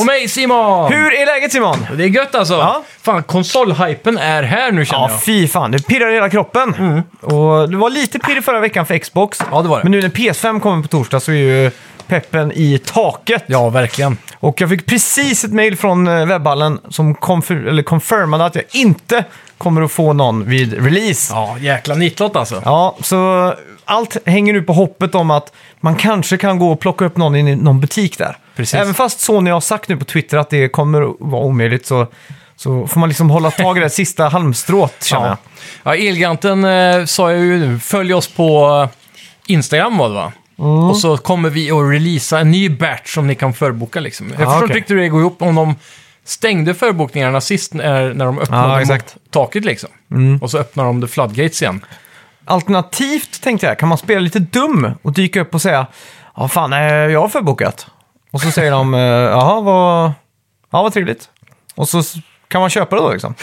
Och mig Simon! Hur är läget Simon? Det är gött alltså. Ja. Fan, konsolhypen är här nu känner Ja, jag. fy fan. Det pirrar i hela kroppen. Och det var lite pirr förra veckan för Xbox. Ja, det var det. Men nu när PS5 kommer på torsdag så är ju peppen i taket. Ja, verkligen. Och jag fick precis ett mail från eh, webbhallen som konfir- eller confirmade att jag inte kommer att få någon vid release. Ja, jäkla nitlott alltså. Ja, så allt hänger nu på hoppet om att man kanske kan gå och plocka upp någon i någon butik där. Precis. Även fast Sony har sagt nu på Twitter att det kommer att vara omöjligt så, så får man liksom hålla tag i det sista halmstrået känner jag. Ja, Elgiganten eh, sa jag ju nu, följ oss på Instagram var det va? Mm. Och så kommer vi att releasa en ny batch som ni kan förboka liksom. Jag förstår okej. inte riktigt hur det går ihop om de stängde förbokningarna sist när, när de öppnade Ja, mot. Mm. taket liksom. Och så öppnar de the floodgates igen. Alternativt tänkte jag, kan man spela lite dum och dyka upp och säga Ja fan, eh, jag har förbokat. Och så säger de, eh, jaha vad, ja, vad trevligt. Och så s- kan man köpa det då liksom.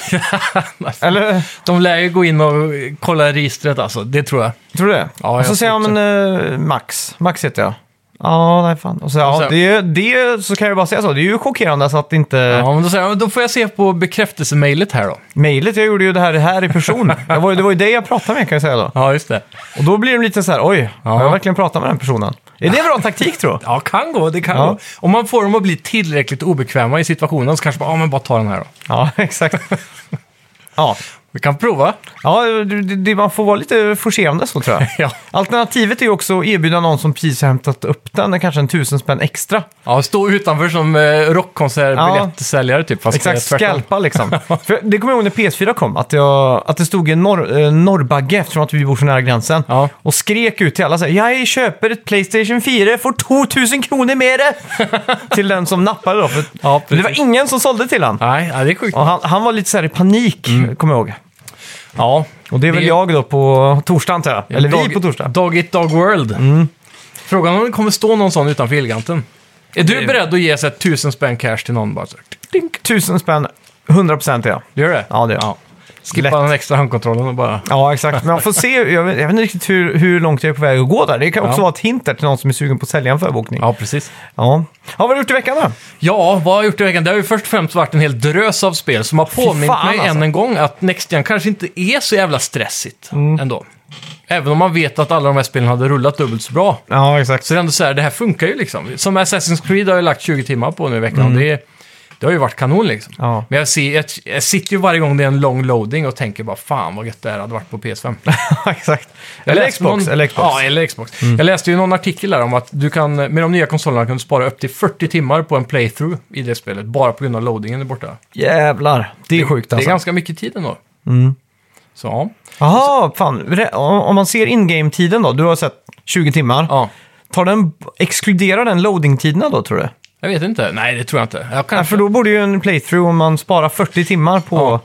Eller, De lär ju gå in och kolla registret alltså, det tror jag. tror du det? Ja, och så jag säger jag, men eh, Max, Max heter jag. Ja, nej fan. Och så, Och ja, så- det, det, så kan jag bara säga så, det är ju chockerande så att inte... Ja, men då, säger jag, då får jag se på bekräftelsemailet här då. Mejlet, jag gjorde ju det här, här i person. det, var, ju- det var ju det jag pratade med kan jag säga då. Ja, just det. Och då blir de lite så här, oj, har jag verkligen pratat med den personen? Är det en bra taktik tror? Ja, kan gå. Det kan Ja. gå. Om man får dem att bli tillräckligt obekväma i situationen så kanske bara, ja men bara ta den här då. Ja, exakt. Ja, Vi kan prova. ja det, det, man får vara lite forcerande så tror jag. Ja. Alternativet är ju också att erbjuda någon som precis har hämtat upp den, kanske en tusen spänn extra. Ja, stå utanför som eh, rockkonsertbiljettsäljare typ. Fast Exakt, skalpa liksom. För det kommer jag ihåg när PS4 kom, att, jag, att det stod en norr, eh, norrbagge eftersom att vi bor så nära gränsen. Ja. Och skrek ut till alla så här, jag köper ett Playstation 4 för 2000 kronor mer! till den som nappade då. För, Ja, det var ingen som sålde till han. Nej, ja, det är sjukt. Och han, han var lite så här i panik, kommer jag ihåg. Ja. Och det är väl Det- jag då på torsdag antar jag. Eller vi Dog- på torsdag. Dog It Dog World. Frågan om det kommer stå någon sån utanför Elganten. Är du Det- beredd att ge här, tusen spänn cash till någon bara? Så? här? Tusen spänn, 100% är jag. Gör det? Ja, det gör jag. Ja. Skippa Lätt. den extra handkontrollen och bara... Ja, exakt. Men man får se, jag vet, jag vet inte riktigt hur, hur långt jag är på väg att gå där. Det kan också Ja. vara ett hint där till någon som är sugen på att sälja en förbokning. Ja. Ja, precis. ja. vad har du gjort i veckan då? Ja, vad har jag gjort i veckan? Det har ju först och främst varit en hel drös av spel som har påmint fan, mig alltså. än en gång att Next Gen kanske inte är så jävla stressigt Mm. ändå. Även om man vet att alla de här spelen hade rullat dubbelt så bra. Ja, exakt. Så det är ändå så här, det här funkar ju liksom. Som Assassin's Creed har jag lagt 20 timmar på nu i veckan. Det, det har ju varit kanon liksom. Mm. Ja. Men jag, ser, jag, jag sitter ju varje gång det är en lång loading och tänker bara fan vad gött det här hade varit på PS5. exakt. Eller Xbox, någon- eller Xbox. Ja, eller Xbox. Jag läste ju någon artikel där om att du kan, med de nya konsolerna kan du spara upp till 40 timmar på en playthrough i det spelet, bara på grund av loadingen är borta. Jävlar, det är sjukt Det är alltså. ganska mycket tid ändå. Så ja. Jaha, fan. Om man ser in-game-tiden då, du har sett 20 timmar. ja. Tar den, exkluderar den loading-tiderna då tror du? Jag vet inte. Nej, det tror jag inte. Jag Ja, kanske... för då borde ju en playthrough, om man sparar 40 timmar på... Ja.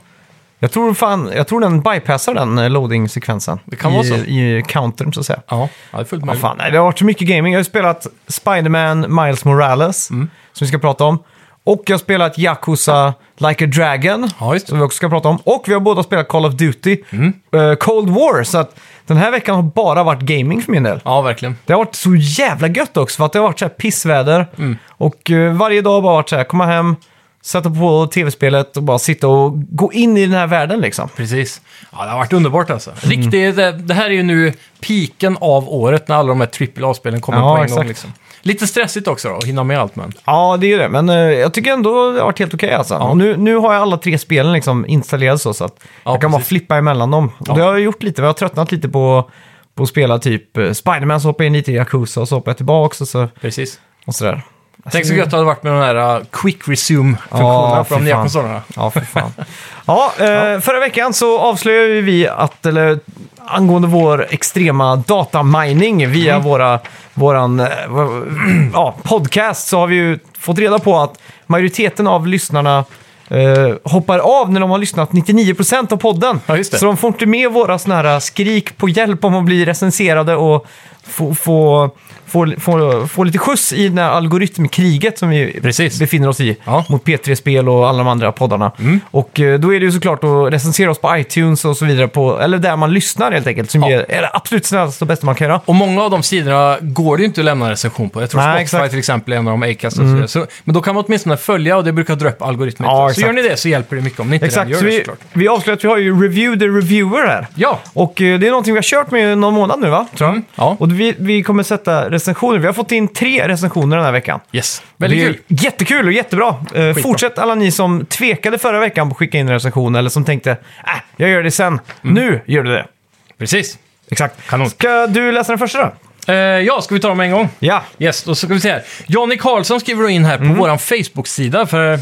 Jag, tror fan, jag tror den bypassar den eh, loading-sekvensen. Det kan I, vara så. I countern så att säga. Ja, ja, det är fullt Ja, möjligt. fan, nej, det har varit så mycket gaming. Jag har ju spelat Spider-Man Miles Morales, Mm. som vi ska prata om. Och jag har spelat Yakuza Like a Dragon, Ja, som vi också ska prata om. Och vi har båda spelat Call of Duty, Mm. eh, Cold War. Så att den här veckan har bara varit gaming för min del. Ja, verkligen. Det har varit så jävla gött också, för att det har varit så här pissväder. Mm. Och eh, varje dag har bara varit så här, komma hem, sätta på tv-spelet och bara sitta och gå in i den här världen liksom. Precis. Ja, det har varit underbart alltså. Mm. Riktigt, det, det här är ju nu piken av året när alla de här AAA-spelen kommer Ja, på en exakt. gång. Liksom. Lite stressigt också då, att hinna med allt men. Ja, det är ju det. Men eh, jag tycker ändå det har varit helt okej alltså. Och nu, nu har jag alla tre spelen liksom installerade så, så att jag kan bara precis. flippa emellan dem. Och det har jag gjort lite. Jag har tröttnat lite på, på att spela typ eh, Spiderman, så hoppar jag in lite i Yakuza och så hoppar jag tillbaka och, så, Precis. och sådär. Tänk så gött det hade varit med den här uh, quick resume-funktionen Ja, på de nya konsolerna. Ja, för fan. ja, eh, förra veckan så avslöjade vi att, eller angående vår extrema datamining via Mm. våra, våran eh, ja, podcast så har vi ju fått reda på att majoriteten av lyssnarna eh, hoppar av när de har lyssnat 99% av podden. Ja. Så de får inte med våra såna här skrik på hjälp om att bli recenserade och få, få, få, få, få lite skjuts i det här algoritmkriget som vi Precis. befinner oss i. Ja. Mot P3-spel och alla de andra poddarna. Och eh, då är det ju såklart att recensera oss på iTunes och så vidare, på, eller där man lyssnar helt enkelt, som Ja. är, är det absolut snällaste och bästa man kan göra. Och många av de sidorna går det ju inte att lämna en recension på. Jag tror Nej, Spotify exakt. Mm. till exempel är en av dem, Acast och så vidare. Så, men då kan man åtminstone följa och det brukar dra upp algoritmen. Ja, så exakt. gör ni det så hjälper det mycket om ni inte redan Exakt, gör så det vi, såklart. vi avslöjar att vi har ju Review the Reviewer här. Ja, Och eh, det är någonting vi har kört med någon månad nu va? Tror jag. Mm, ja. Och vi, vi kommer sätta recensioner. Vi har fått in tre recensioner den här veckan. yes. Väldigt det är kul. Jättekul och jättebra. Eh, fortsätt alla ni som tvekade förra veckan på att skicka in en recension eller som tänkte äh, jag gör det sen. Nu gör du det. Precis. Exakt. Kanon. Ska du läsa den första då? Eh, ja, ska vi ta dem en gång? Ja. Yes, då ska vi se här. Johnny Karlsson skriver då in här på Mm. vår Facebook-sida, för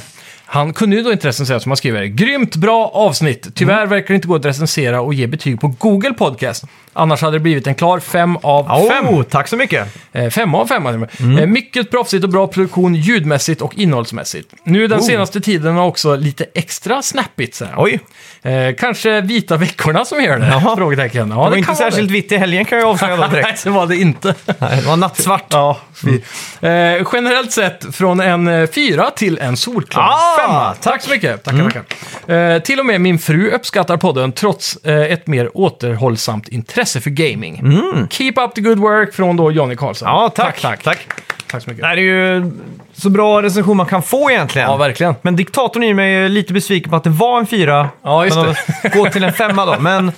han kunde ju då inte recensera som han skriver. Grymt bra avsnitt. Tyvärr Mm. verkar det inte gå att recensera och ge betyg på Google Podcast. Annars hade det blivit en klar fem av fem. Oh, tack så mycket. Eh, fem av fem. det. Mm. Eh, mycket proffsigt och bra produktion ljudmässigt och innehållsmässigt. Nu den Oh. senaste tiden har också lite extra snappigt. Så här. Oj, Eh, kanske vita veckorna som gör det? Jaha. Frågetecken. Ja, det var kan inte särskilt det. vitt i helgen kan jag avslöja då Nej, direkt. det var det inte. Nej, det var nattsvart. Ja, eh, generellt sett från en eh, fyra till en solklar Ah, femma. Tack. så mycket. Tackar, tackar. Eh, till och med min fru uppskattar podden trots eh, ett mer återhållsamt intresse för gaming. Keep up the good work från då Johnny Karlsson. Ja, tack. Tack, tack. tack så mycket. Det här är ju så bra recension man kan få egentligen. Ja, verkligen. Men diktatorn i mig är lite besviken på att det var en fyra. Ja, just men det. Gå till en femma då. Men,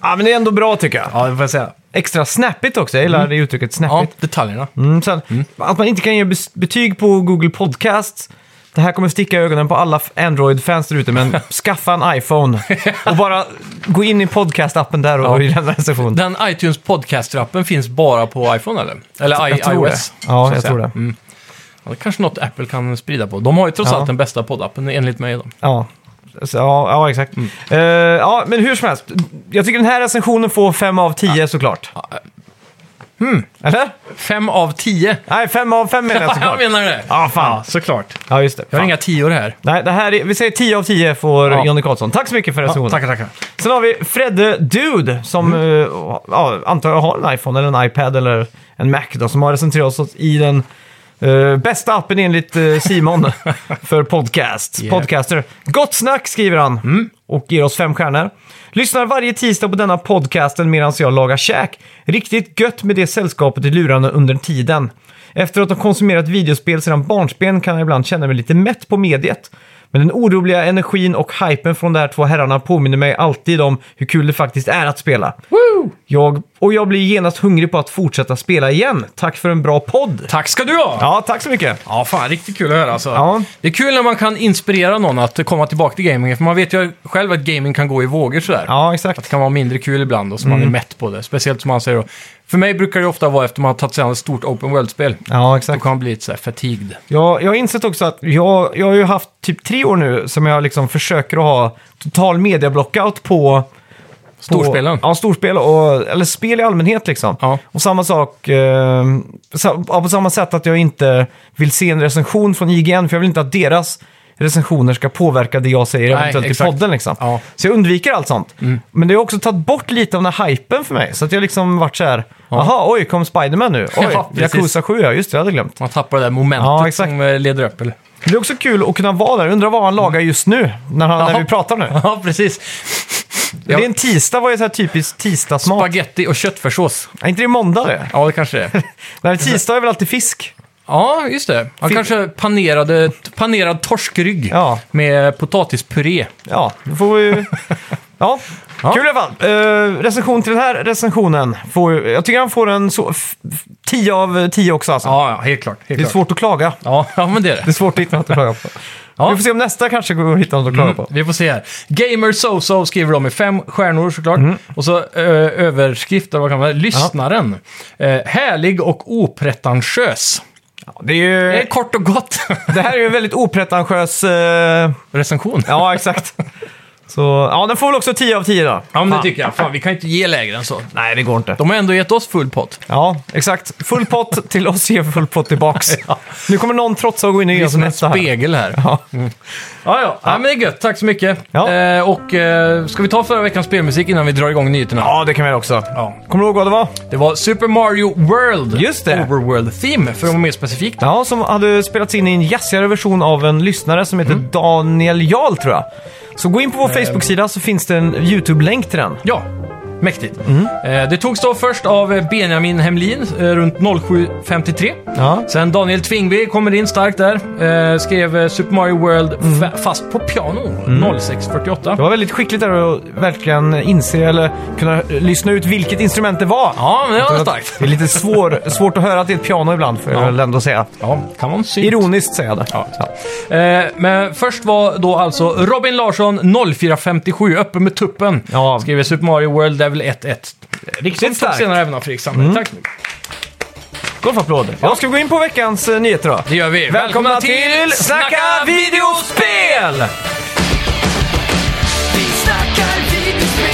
ja, men det är ändå bra tycker jag. Ja, det får jag säga. Extra snappigt också. Jag gillar det uttrycket Ja, snappigt. detaljerna. Mm, sen, Att man inte kan ge betyg på Google Podcasts. Det här kommer sticka i ögonen på alla Android-fans där ute, men skaffa en iPhone och bara gå in i podcast-appen där och, Ja. och lämna recension. Den iTunes podcast-appen finns bara på iPhone eller? Eller I- Jag iOS? det. Ja, jag tror det. Mm. Ja, det är kanske något Apple kan sprida på. De har ju trots Ja. allt den bästa poddappen enligt mig. Då. Ja, Så, ja, ja exakt. Mm. Eh, ja, men hur som helst. Jag tycker den här recensionen får fem av tio såklart. Hmm. Eller? Fem av tio. Nej, fem av fem menar jag jag såklart. menar det. Ja, fan. Ja, såklart. Ja, just det. Jag har Fan. inga tior här. Nej, det här är, vi säger 10 av 10 får Ja. Johnny Karlsson. Tack så mycket för Ja, recensionen. tackar, tackar. Sen har vi Fredde Dude som Mm. eh, ja, antar jag har en iPhone eller en iPad eller en Mac då, som har recenserat oss i den eh, bästa appen enligt eh, Simon för podcast. Yeah. podcaster. Gott snack skriver han Mm och ger oss fem stjärnor. Lyssnar varje tisdag på denna podcasten medan jag lagar käk. Riktigt gött med det sällskapet i lurarna under tiden. Efter att ha konsumerat videospel sedan barnsben kan jag ibland känna mig lite mätt på mediet. Men den oroliga energin och hypen från de här två herrarna påminner mig alltid om hur kul det faktiskt är att spela. Jag, och jag blir genast hungrig på att fortsätta spela igen. Tack för en bra podd! Tack ska du ha! Ja, tack så mycket! Ja, fan riktigt kul att höra alltså. Ja. Det är kul när man kan inspirera någon att komma tillbaka till gaming. För man vet ju själv att gaming kan gå i vågor sådär. Ja, Det exakt. kan vara mindre kul ibland och så Mm. man är mätt på det. Speciellt som man säger då. För mig brukar det ofta vara efter man har tagit sig an ett stort open world-spel. Ja, Då exakt. kan man bli lite såhär fatigued. Jag, jag har insett också att jag, jag har ju haft typ tre år nu som jag liksom försöker att ha total mediablockout på... Storspelen. Ja, storspel och, eller spel i allmänhet liksom. Ja. Och samma sak, eh, sa- ja, på samma sätt att jag inte vill se en recension från IGN, för jag vill inte att deras recensioner ska påverka det jag säger Nej, eventuellt i podden. Liksom. Ja. Så jag undviker allt sånt. Men det har också tagit bort lite av den här hypen för mig. Så att jag liksom varit så här, jaha, oj, kom Spiderman nu? Oj, Ja, precis. Yakuza 7, ja, just det, jag hade glömt. Man tappar det där momentet Ja, exakt. som eh, leder upp. Eller? Det är också kul att kunna vara där. Undrar vad han lagar just nu, när, han, när vi pratar nu. Ja, precis. Det är en tisdag, vad är så här typiskt tisdagsmat? Spaghetti och köttfärssås. Är inte det måndag det? Ja, det kanske det är. Nej, tisdag är väl alltid fisk? Ja, just det. Ja, Fin- kanske panerade, panerad torskrygg Ja. med potatispuré. Ja, då får vi... Ja, Ja. kul i alla fall. Uh, recension till den här recensionen. Får, jag tycker han får en så, f- f- 10 av 10 också alltså. Ja, ja helt klart. Helt det är klart. svårt att klaga. Ja, ja, men det är Det det. är svårt att hitta något att klaga på. Ja. Vi får se om nästa kanske går att hitta något att klaga Mm, på. vi får se här. Gamer So-So skriver de med fem stjärnor såklart. Mm. Och så ö, överskrift, eller vad kan man säga? Lyssnaren. Eh, härlig och opretentiös. Ja, det, är Det ju, är kort och gott. det här är ju en väldigt opretentiös... eh, Recension. ja, exakt. Så ja, den får väl också 10 av 10 då. Ja, men det Fan. tycker jag. Fan, vi kan inte ge lägre än så. Nej, det går inte. De har ändå gett oss full pott. Ja, exakt. Full pott till oss ger full pott tillbaks. Nu kommer någon trotsa att gå in och Det ge är oss som en nästa här. spegel här. Ja. Ja, ja. ja. men det är gött. Tack så mycket. Ja. Eh, och eh, ska vi ta förra veckans spelmusik innan vi drar igång nyheterna? ja, det kan vi göra också. Ja. Kommer du ihåg vad det var? Det var Super Mario World. Just det. Overworld Theme, för att vara mer specifikt. Ja, som hade spelats in i en jazzigare version av en lyssnare som heter Daniel Jarl, tror jag. Så gå in på vår Facebook-sida så finns det en YouTube-länk till den. Ja, mäktigt. Mm. Eh, det togs då först av eh, Benjamin Hemlin eh, runt 07.53. Ja. Sen Daniel Tvingby kommer in starkt där. Skrev Super Mario World Mm. fa- fast på piano 06.48. Det var väldigt skickligt där att verkligen inse eller kunna lyssna ut vilket instrument det var. Ja, men det var starkt. Det är lite svår, svårt att höra att det är ett piano ibland, får jag Ja. väl ändå säga. Ja, kan en synt. Ironiskt säger jag det. Ja. Eh, men först var då alltså Robin Larsson 0457, öppen med tuppen. Ja. Skriver Super Mario World Level 1-1. Riktigt starkt. senare även av Fredrik Sandberg. Mm. Tack. Golfapplåder. Ja, ska vi gå in på veckans eh, nyheter då? Det gör vi. Välkomna till Snacka videospel! Vi snackar videospel,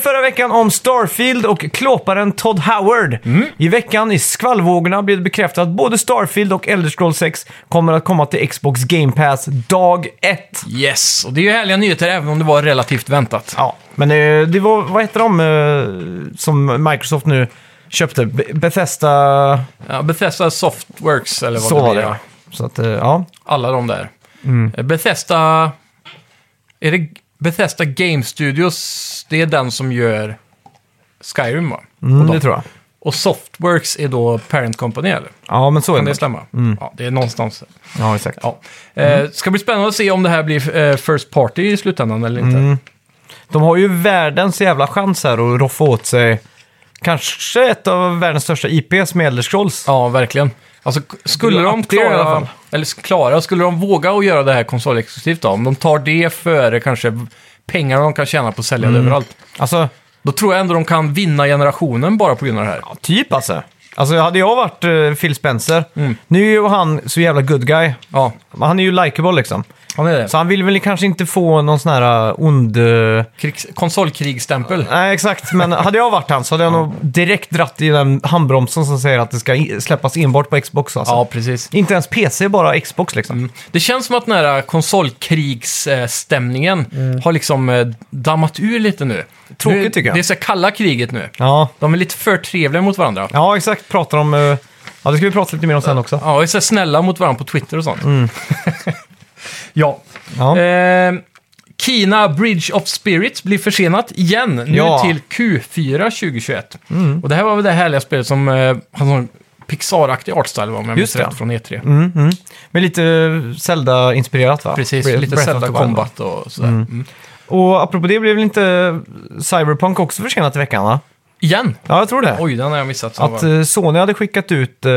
pratade förra veckan om Starfield och klåparen Todd Howard. I veckan i skvallvågorna blev det bekräftat att både Starfield och Elder Scrolls 6 kommer att komma till Xbox Game Pass dag 1. Yes, och det är ju härliga nyheter även om det var relativt väntat. Ja, men eh, det var, vad heter de eh, som Microsoft nu köpte? Be- Bethesda... Ja, Bethesda Softworks eller vad Så det var det ja. Så att, eh, ja. Alla de där. Mm. Eh, Bethesda... Är det Bethesda Game Studios? Det är den som gör Skyrim va? Mm, och, det tror jag. och Softworks är då Parent Company eller? Ja, men så är Kan det. det stämma? Ja, det är någonstans. Ja, exakt. Ja. Eh, ska bli spännande att se om det här blir eh, First Party i slutändan eller inte. Mm. De har ju världens jävla chans här att roffa åt sig kanske ett av världens största IPs med Elder Scrolls. Ja, verkligen. Alltså, skulle de there i alla klara, fall. eller klara, skulle de våga att göra det här konsolexklusivt då? Om de tar det före kanske pengar de kan tjäna på att sälja Mm. det överallt. Alltså, Då tror jag ändå de kan vinna generationen bara på grund av det här. ja, typ alltså. Alltså hade jag varit eh, Phil Spencer, Mm. nu är ju han så jävla good guy. Ja, Han är ju likable liksom. Han är det. Så han vill väl kanske inte få någon sån här uh, ond... eh, Krigs, konsolkrigstämpel. Nej, exakt. Men hade jag varit han så hade jag nog direkt dratt i den handbromsen som säger att det ska i- släppas enbart på Xbox. Alltså. Ja, precis. Inte ens PC, bara Xbox liksom. Mm. Det känns som att den här konsolkrigsstämningen Mm. har liksom eh, dammat ur lite nu. Tråkigt nu, tycker jag. Det är så här kalla kriget nu. Ja. De är lite för trevliga mot varandra. ja, exakt. Pratar om... eh, Ja, det ska vi prata lite mer om sen också. Ja, och är så här snälla mot varandra på Twitter och sånt. Mm. ja. Ja. Eh, Kina Bridge of Spirits blir försenat igen, nu Ja. till Q4 2021. Mm. Och det här var väl det härliga spelet som eh, hade sån Pixar-aktig artsstyle, va, om jag minns Just det. rätt, från E3. Mm, mm. Men lite Zelda-inspirerat va? Precis, Breath- lite Breath of Zelda the Wild, va? Combat och sådär. Mm. Och apropå det blev väl inte Cyberpunk också försenat i veckan va? Igen? Ja, jag tror det. Oj, den har jag missat. som Att var- eh, Sony hade skickat ut eh,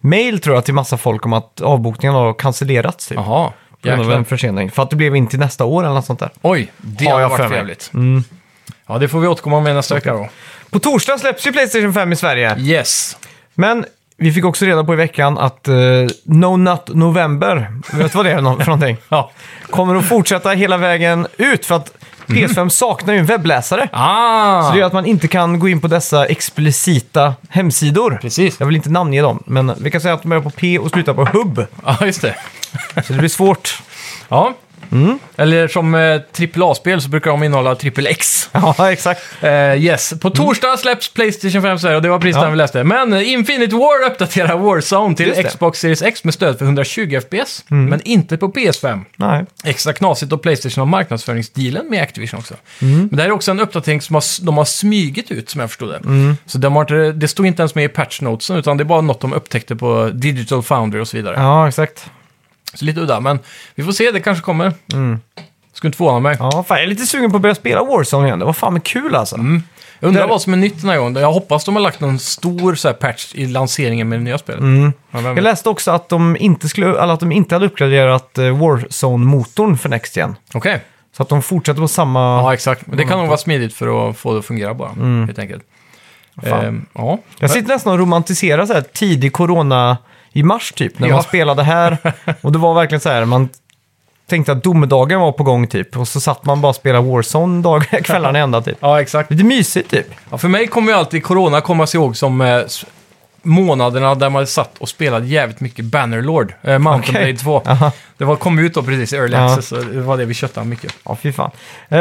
mail tror jag till massa folk om att avbokningen har cancellerats typ. Jaha, jäklar. en försening. För att det blev in till nästa år eller något sånt där. Oj, det Har jag varit för jävligt. Mm. Ja, det får vi återkomma med nästa vecka då. På torsdag släpps ju Playstation 5 i Sverige. Yes. Men vi fick också reda på i veckan att eh, No Nut November, vet du vad det är för någonting? Ja. Kommer att fortsätta hela vägen ut för att PS5 saknar ju en webbläsare. Ah! Så det gör att man inte kan gå in på dessa explicita hemsidor. Precis. Jag vill inte namnge dem, men vi kan säga att de börjar på P och slutar på hub. Ja, just det. Så det blir svårt. Ja, Eller som eh, AAA-spel så brukar de innehålla X. Ja, exakt. Eh, yes, på torsdag släpps Playstation 5 Sverige och det var precis Ja. den vi läste. Men eh, Infinite War uppdaterar Warzone till det. Xbox Series X med stöd för 120 FPS, men inte på PS5. Nej. Extra knasigt och Playstation har marknadsföringsdealen med Activision också. Mm. Men det här är också en uppdatering som har, de har smygit ut, som jag förstod det. Mm. Så de har inte, det stod inte ens med i patch notesen, utan det är bara något de upptäckte på Digital Foundry och så vidare. Ja, exakt. Så lite udda, men vi får se, det kanske kommer. Skulle inte förvåna mig. Ja, fan, jag är lite sugen på att börja spela Warzone igen. Det var fan kul alltså. Jag undrar Det- vad som är nytt den här gången. Jag hoppas de har lagt någon stor så här, patch i lanseringen med det nya spelet. Mm. Ja, vem Jag läste också att de inte, skulle, eller att de inte hade uppgraderat eh, Warzone-motorn för Next Gen. Okej, Så att de fortsätter på samma... ja exakt. Men det kan nog vara smidigt för att få det att fungera bara, helt enkelt. Mm. Fan. Ehm, ja. Jag sitter nästan och romantiserar så här tidig corona i mars typ, när Ja. man spelade här. Och det var verkligen så här, man tänkte att domedagen var på gång typ. Och så satt man bara och spelade Warzone dagar, kvällarna ända typ. ja, exakt. Lite mysigt typ. Ja, för mig kommer ju alltid corona komma sig ihåg som eh, s- månaderna där man satt och spelade jävligt mycket Bannerlord, eh, Mountain Okej. Blade 2. Aha. Det var, kom ut då precis i Early Ja. Access, så det var det vi köttade mycket. Ja, fy fan. Eh,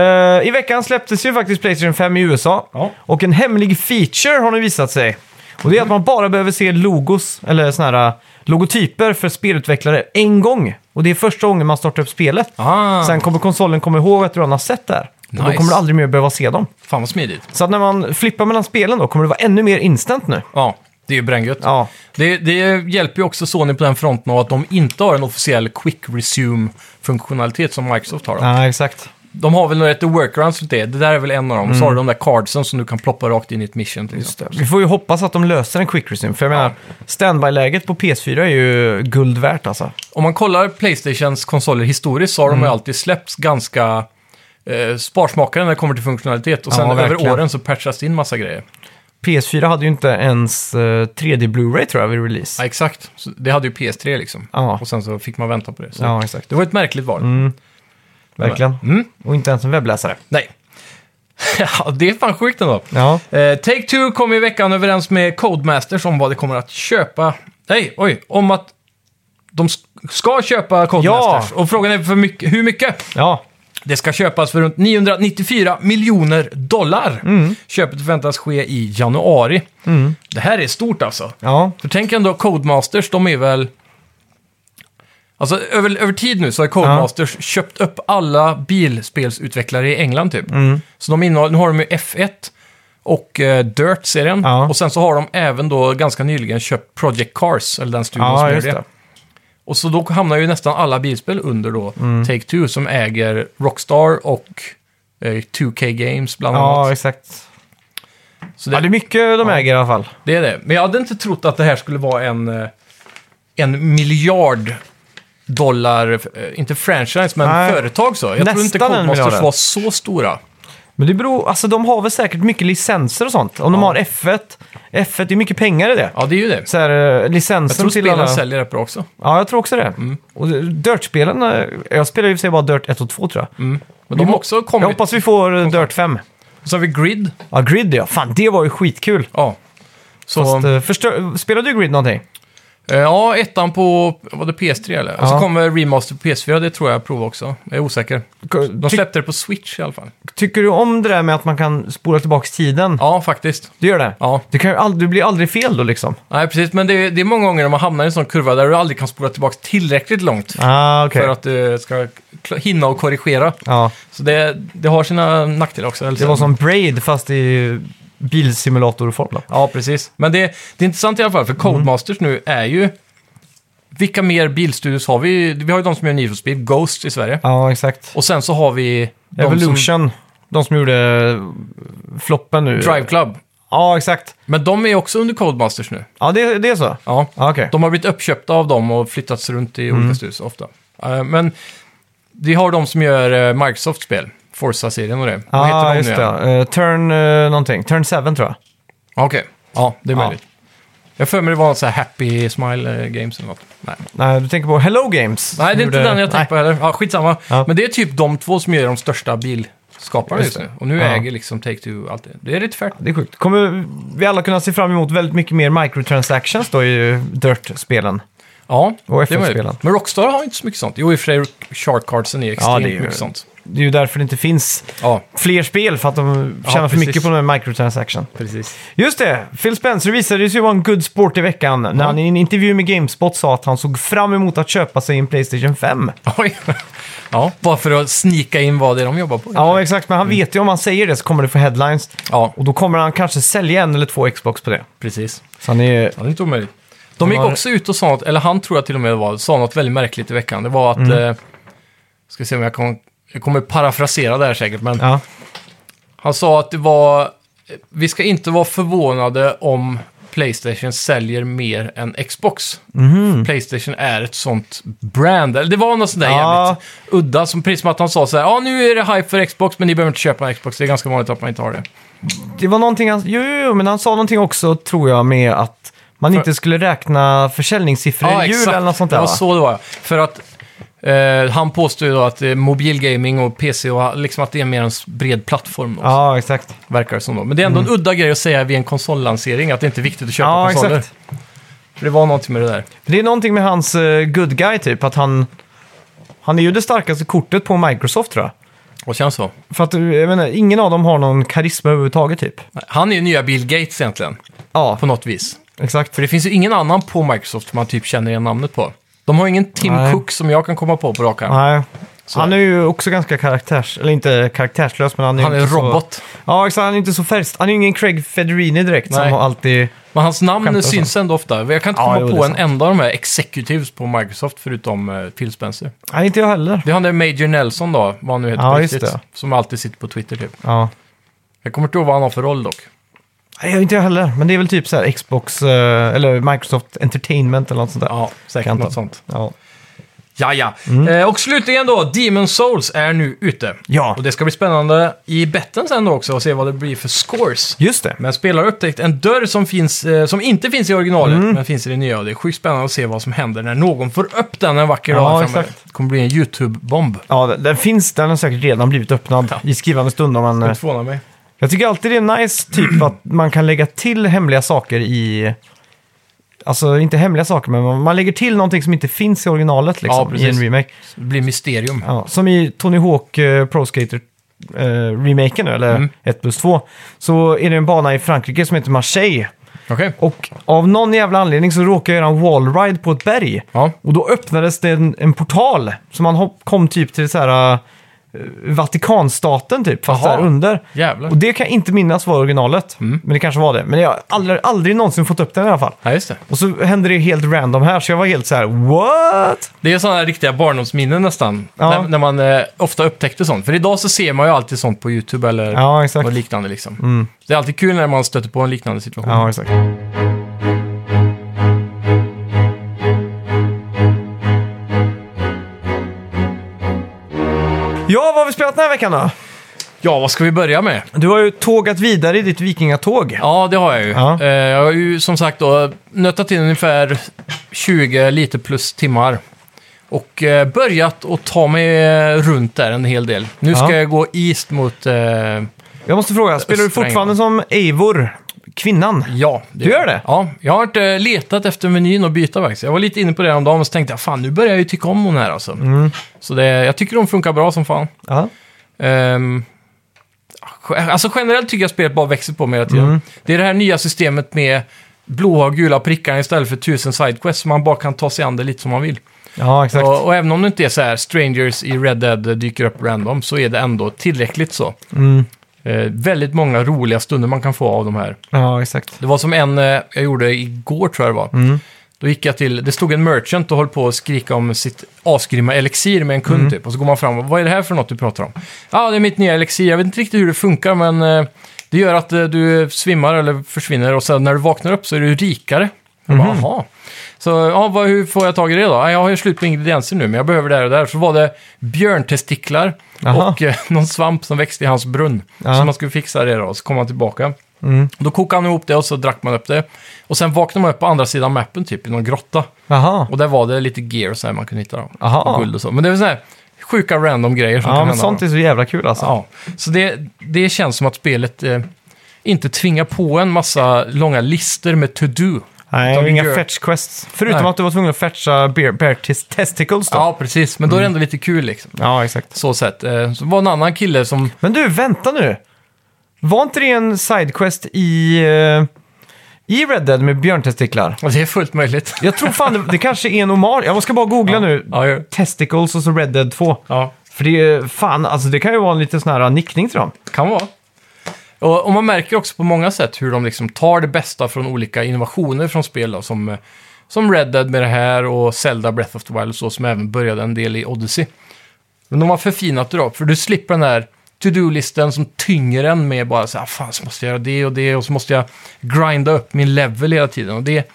I veckan släpptes ju faktiskt Playstation 5 i USA. Ja. Och en hemlig feature har nu visat sig. Och det är att man bara behöver se logos, eller såna här uh, logotyper för spelutvecklare en gång. Och det är första gången man startar upp spelet. Ah, Sen kommer konsolen komma ihåg att du redan har sett det här. Och då Nice. kommer du aldrig mer behöva se dem. fan vad smidigt. Så att när man flippar mellan spelen då kommer det vara ännu mer instant nu. Ja, det är ju bränngött. Ja, Det, det hjälper ju också Sony på den fronten av att de inte har en officiell quick resume-funktionalitet som Microsoft har. Då. ja exakt. De har väl lite workarounds runt det. Det där är väl en av dem. Så har du de där cardsen som du kan ploppa rakt in i ett mission till exempel. Vi får ju hoppas att de löser en quick resume. För jag menar, standby-läget på PS4 är ju guld värt alltså. Om man kollar Playstations konsoler historiskt så har Mm. de ju alltid släppts ganska eh, sparsmakade när det kommer till funktionalitet. Och sen Ja, över åren så patchas det in massa grejer. PS4 hade ju inte ens eh, 3D Blu-ray tror jag vid release. Ja, exakt. Så det hade ju PS3 liksom. Ja. Och sen så fick man vänta på det. Så Ja, exakt. Det var ett märkligt val. Verkligen. Mm. Och inte ens en webbläsare. Nej. ja, det är fan sjukt ändå. Ja, Eh, Take-Two kom i veckan överens med Codemasters om vad de kommer att köpa. Nej, oj, om att de sk- ska köpa Codemasters. Och frågan är för mycket, hur mycket? ja. Det ska köpas för runt 994 miljoner dollar. Mm. Köpet förväntas ske i januari. Det här är stort alltså. ja. För tänk ändå, Codemasters, de är väl... Alltså över, över tid nu så har Codemasters köpt upp alla bilspelsutvecklare i England typ. Mm. Så de innehåller, nu har de ju F1 och eh, Dirt-serien. Ja. Och sen så har de även då ganska nyligen köpt Project Cars, eller den studion som ja gör just det. det. Och så då hamnar ju nästan alla bilspel under då Mm. Take-Two som äger Rockstar och eh, 2K Games bland Ja, annat. exakt. Så Ja, det är mycket de äger i alla fall. Det är det. Men jag hade inte trott att det här skulle vara en, eh, en miljard dollar, eh, inte franchise, men Nej. företag så. Jag tror inte Nästan Codemasters var så stora. Men det beror, alltså de har väl säkert mycket licenser och sånt. Om de Ja. har F1, F1 det är mycket pengar i det. Ja, det är ju det. Så här, eh, Jag licensen tror till spelen alla... säljer rätt bra också. Ja, jag tror också det. Mm. Och Dirt-spelen, eh, jag spelar ju och för sig bara Dirt 1 och 2 tror jag. Men Vi de har också Jag kommit. hoppas vi får eh, Dirt 5. Så har vi Grid. Ja, Grid ja. Fan, det var ju skitkul. Ja. Så, Fast, förstör... Spelade du Grid någonting? Eh, ja, ettan på, var det PS3 eller? Och så Ja. kommer Remaster på PS4, det tror jag jag provar också. Jag är osäker. De Ty- släppte det på Switch i alla fall. Tycker du om det där med att man kan spola tillbaka tiden? Ja, faktiskt. Du gör det? Ja, Det, kan ju aldrig, det blir aldrig fel då liksom. nej precis. Men det är, det är många gånger när man hamnar i en sån kurva där du aldrig kan spola tillbaka tillräckligt långt. Ah, okej. För att du ska hinna och korrigera. Ja, Så det, det har sina nackdelar också. eller det så. var som Braid fast i bilsimulatorform då. Ja, precis. Men det, det är intressant i alla fall, för Codemasters nu är ju... Vilka mer bilstudios har vi? Vi har ju de som gör Need for Speed, Ghost i Sverige. Ja, exakt. Och sen så har vi... de Evolution, Som, de som gjorde floppen nu. Drive Club. Ja, exakt. Men de är också under Codemasters nu. Ja, det, det är så? Ja. Ja, okej. De har blivit uppköpta av dem och flyttats runt i olika studios ofta. Eh, men vi har de som gör uh, Microsoft-spel. Forza-serien och det. Vad heter de just nu det. igen? Uh, turn uh, någonting. Turn 7 tror jag. Okej, ja det är Ja. möjligt. Jag för mig det var så här Happy Smile eh, Games eller något. Nej, Nej, du tänker på Hello Games. Nej det är inte den jag tänkte på heller. Ja, skitsamma. Ja. Men det är typ de två som är de största bilskaparna Just just nu. det. Och nu Ja. äger liksom Take-Two allt det. Det är lite färt. Det är sjukt. Kommer vi alla kunna se fram emot väldigt mycket mer microtransactions då i Dirt-spelen? Ja, Och det är möjligt. Men Rockstar har inte så mycket sånt. Jo, i och för sig Shark Cardsen är extremt det är ju- mycket sånt. Det är ju därför det inte finns Ja, fler spel, för att de tjänar för precis. mycket på den här microtransaction. precis. Just det, Phil Spencer visade sig vara en good sport i veckan när han i en intervju med GameSpot sa att han såg fram emot att köpa sig en Playstation 5. Oj. Ja, bara för att snika in vad det är de jobbar på. Ja, exakt, men han vet ju om han säger det så kommer det få headlines. Ja, Och då kommer han kanske sälja en eller två Xbox på det. precis. Så han är... Ja, det är inte omöjligt. De gick har- också ut och sa något, eller han tror jag till och med det var, sa något väldigt märkligt i veckan. Det var att, Mm. eh, ska se om jag, kom, jag kommer parafrasera det här säkert, men Ja, han sa att det var, vi ska inte vara förvånade om Playstation säljer mer än Xbox. Playstation är ett sånt brand. Eller det var något sånt där Mhm. Ja. jävligt udda, som precis som att han sa så här, ja nu är det hype för Xbox, men ni behöver inte köpa en Xbox. Det är ganska vanligt att man inte har det. det var någonting han... Jo, jo, jo, men han sa någonting också, tror jag, med att man inte skulle räkna försäljningssiffror i jul eller något sånt där. Det var va? så det var, ja. För att eh, han påstår ju då att eh, mobilgaming och PC och liksom att det är mer en bred plattform. Också, Ja, exakt. Verkar det som då. Men det är ändå en udda grej att säga vid en konsollansering, att det inte är viktigt att köpa Ja, konsoler. exakt. För det var någonting med det där. Det är någonting med hans eh, good guy, typ, att han... Han är ju det starkaste kortet på Microsoft, tror jag. Och känns så. För att, eh, jag menar, ingen av dem har någon karisma överhuvudtaget, typ. Han är ju nya Bill Gates egentligen, Ja, på något vis. exakt. För det finns ju ingen annan på Microsoft man typ känner igen namnet på. De har ingen Tim Nej. Cook som jag kan komma på på rak arm. Nej. Så. Han är ju också ganska karaktärs... Eller inte karaktärslös, men han är Han är inte en så- robot. Ja, exakt. Han är inte så färgst. Han är ju ingen Craig Federini direkt, Nej. som alltid... Men hans namn och syns ändå ofta. Jag kan inte Ja, komma jo, det på är en sant. enda av de här executives på Microsoft förutom uh, Phil Spencer. Nej, inte jag heller. Det är han där Major Nelson då, vad han nu heter Ja, på just riktigt. det. Som alltid sitter på Twitter typ. Ja. Jag kommer inte ihåg vad han har för roll dock. Nej, inte jag heller. Men det är väl typ så här Xbox, eh, eller Microsoft Entertainment eller något sånt där. Ja, säkert Kan något sånt. Ja. Ja, ja. Mm. Eh, och slutligen då, Demon Souls är nu ute. Ja. Och det ska bli spännande i betten sen då också att se vad det blir för scores. Just det. Men spelare har upptäckt en dörr som, finns, eh, som inte finns i originalet, Mm. men finns i det nya. Och det är sjukt spännande att se vad som händer när någon får upp den en vacker Ja, dag framöver. exakt. Det kommer bli en YouTube-bomb. Ja, den- den finns. Den har säkert redan blivit öppnad i skrivande stund. Om man, eh, Det förvånar mig. Jag tycker alltid det är nice typ att man kan lägga till hemliga saker i... Alltså inte hemliga saker, men man- lägger till någonting som inte finns i originalet Ja, liksom, i precis. en remake. Det blir mysterium. Ja, som i Tony Hawk eh, Pro Skater eh, remaken nu, eller Mm. 1 plus 2. Så är det en bana i Frankrike som heter Marseille. Okej. Och av någon jävla anledning så råkade jag göra en wallride på ett berg. Ja. Och då öppnades det en, en portal. Så man hopp, kom typ till så här, uh, Vatikanstaten typ, fast Jaha. där under. Jävlar. Och det kan jag inte minnas var originalet. Mm. Men det kanske var det. Men jag har aldrig, aldrig någonsin fått upp den i alla fall. Ja, just det. Och så hände det helt random här, så jag var helt så här: what? Det är sådana riktiga barndomsminnen nästan. Ja. När, när man eh, ofta upptäckte sånt. För idag så ser man ju alltid sånt på YouTube eller Ja, liknande liksom. Mm. Det är alltid kul när man stöter på en liknande situation. Ja, exakt. Vi spelat den här veckan då? Ja, vad ska vi börja med? Du har ju tågat vidare i ditt vikingatåg. Ja, det har jag ju. Ja. Eh, jag har ju som sagt då nötat in ungefär 20 lite plus timmar. Och eh, börjat att ta mig eh, runt där en hel del. Nu ska Ja. jag gå east mot... Eh, Jag måste fråga, spelar du Östra fortfarande som Eivor, kvinnan? ja. Du gör det? Ja, jag har inte letat efter menyn och byta faktiskt. Jag var lite inne på det om dagen och så tänkte jag fan nu börjar jag ju tycka om hon här alltså. Mm. Så det, jag tycker de funkar bra som fan. Ja. Ehm, alltså generellt tycker jag spelet bara växer på mig hela tiden. Mm. Det är det här nya systemet med blåa och gula prickar istället för tusen sidequests. Så man bara kan ta sig an det lite som man vill. Ja, exakt. Och, och även om det inte är så här strangers i Red Dead dyker upp random så är det ändå tillräckligt så. Mm. Eh, väldigt många roliga stunder man kan få av de här. Ja, exakt. Det var som en eh, jag gjorde igår tror jag det var. Mm. Då gick jag till, det stod en merchant och höll på att skrika om sitt asgrymma elixir med en kund Mm. typ. Och så går man fram och vad är det här för något du pratar om? Ja, det är mitt nya elixir. Jag vet inte riktigt hur det funkar men eh, det gör att eh, du svimmar eller försvinner och sen när du vaknar upp så är du rikare. Jag bara, Mhm. Så ja, vad, hur får jag tag i det då? Ja, jag har ju slut på ingredienser nu men jag behöver det här och där. Så var det björntestiklar Jaha. och eh, någon svamp som växte i hans brunn. Ja. Så man skulle fixa det då och så kom han tillbaka. Mm. Då kokade han ihop det och så drack man upp det. Och sen vaknade man upp på andra sidan mappen, typ i någon grotta. Jaha. Och där var det lite gear och så här man kunde hitta. Då. Aha. Och guld och så. Men det är så här sjuka random grejer som Ja, kan men hända. sånt då. är så jävla kul alltså. Ja, så det, det känns som att spelet eh, inte tvingar på en massa långa listor med to-do. Nej, Utan inga gör- fetch quests. Förutom Nej. att du var tvungen att fetcha bear, bear tes- testicles då. Ja, precis. Men då är det ändå lite kul liksom. Ja, exakt. Så sett. Eh, Så var en annan kille som... Men du, vänta nu. Var inte det en sidequest i, eh, i Red Dead med björntestiklar? Det är fullt möjligt. Jag tror fan det, det kanske är en hommage. Jag ska bara googla nu. Ja, Testicles och så Red Dead 2. ja, För det är fan, alltså det kan ju vara en liten sån här nickning till dem. kan vara. Och, och man märker också på många sätt hur de liksom tar det bästa från olika innovationer från spel då, som, eh, som Red Dead med det här och Zelda Breath of the Wild och så, som även började en del i Odyssey. Men de har förfinat det då, för du slipper den här to-do-listen som tynger en med bara så här, ah, fan så måste jag göra det och det och så måste jag grinda upp min level hela tiden. Och det,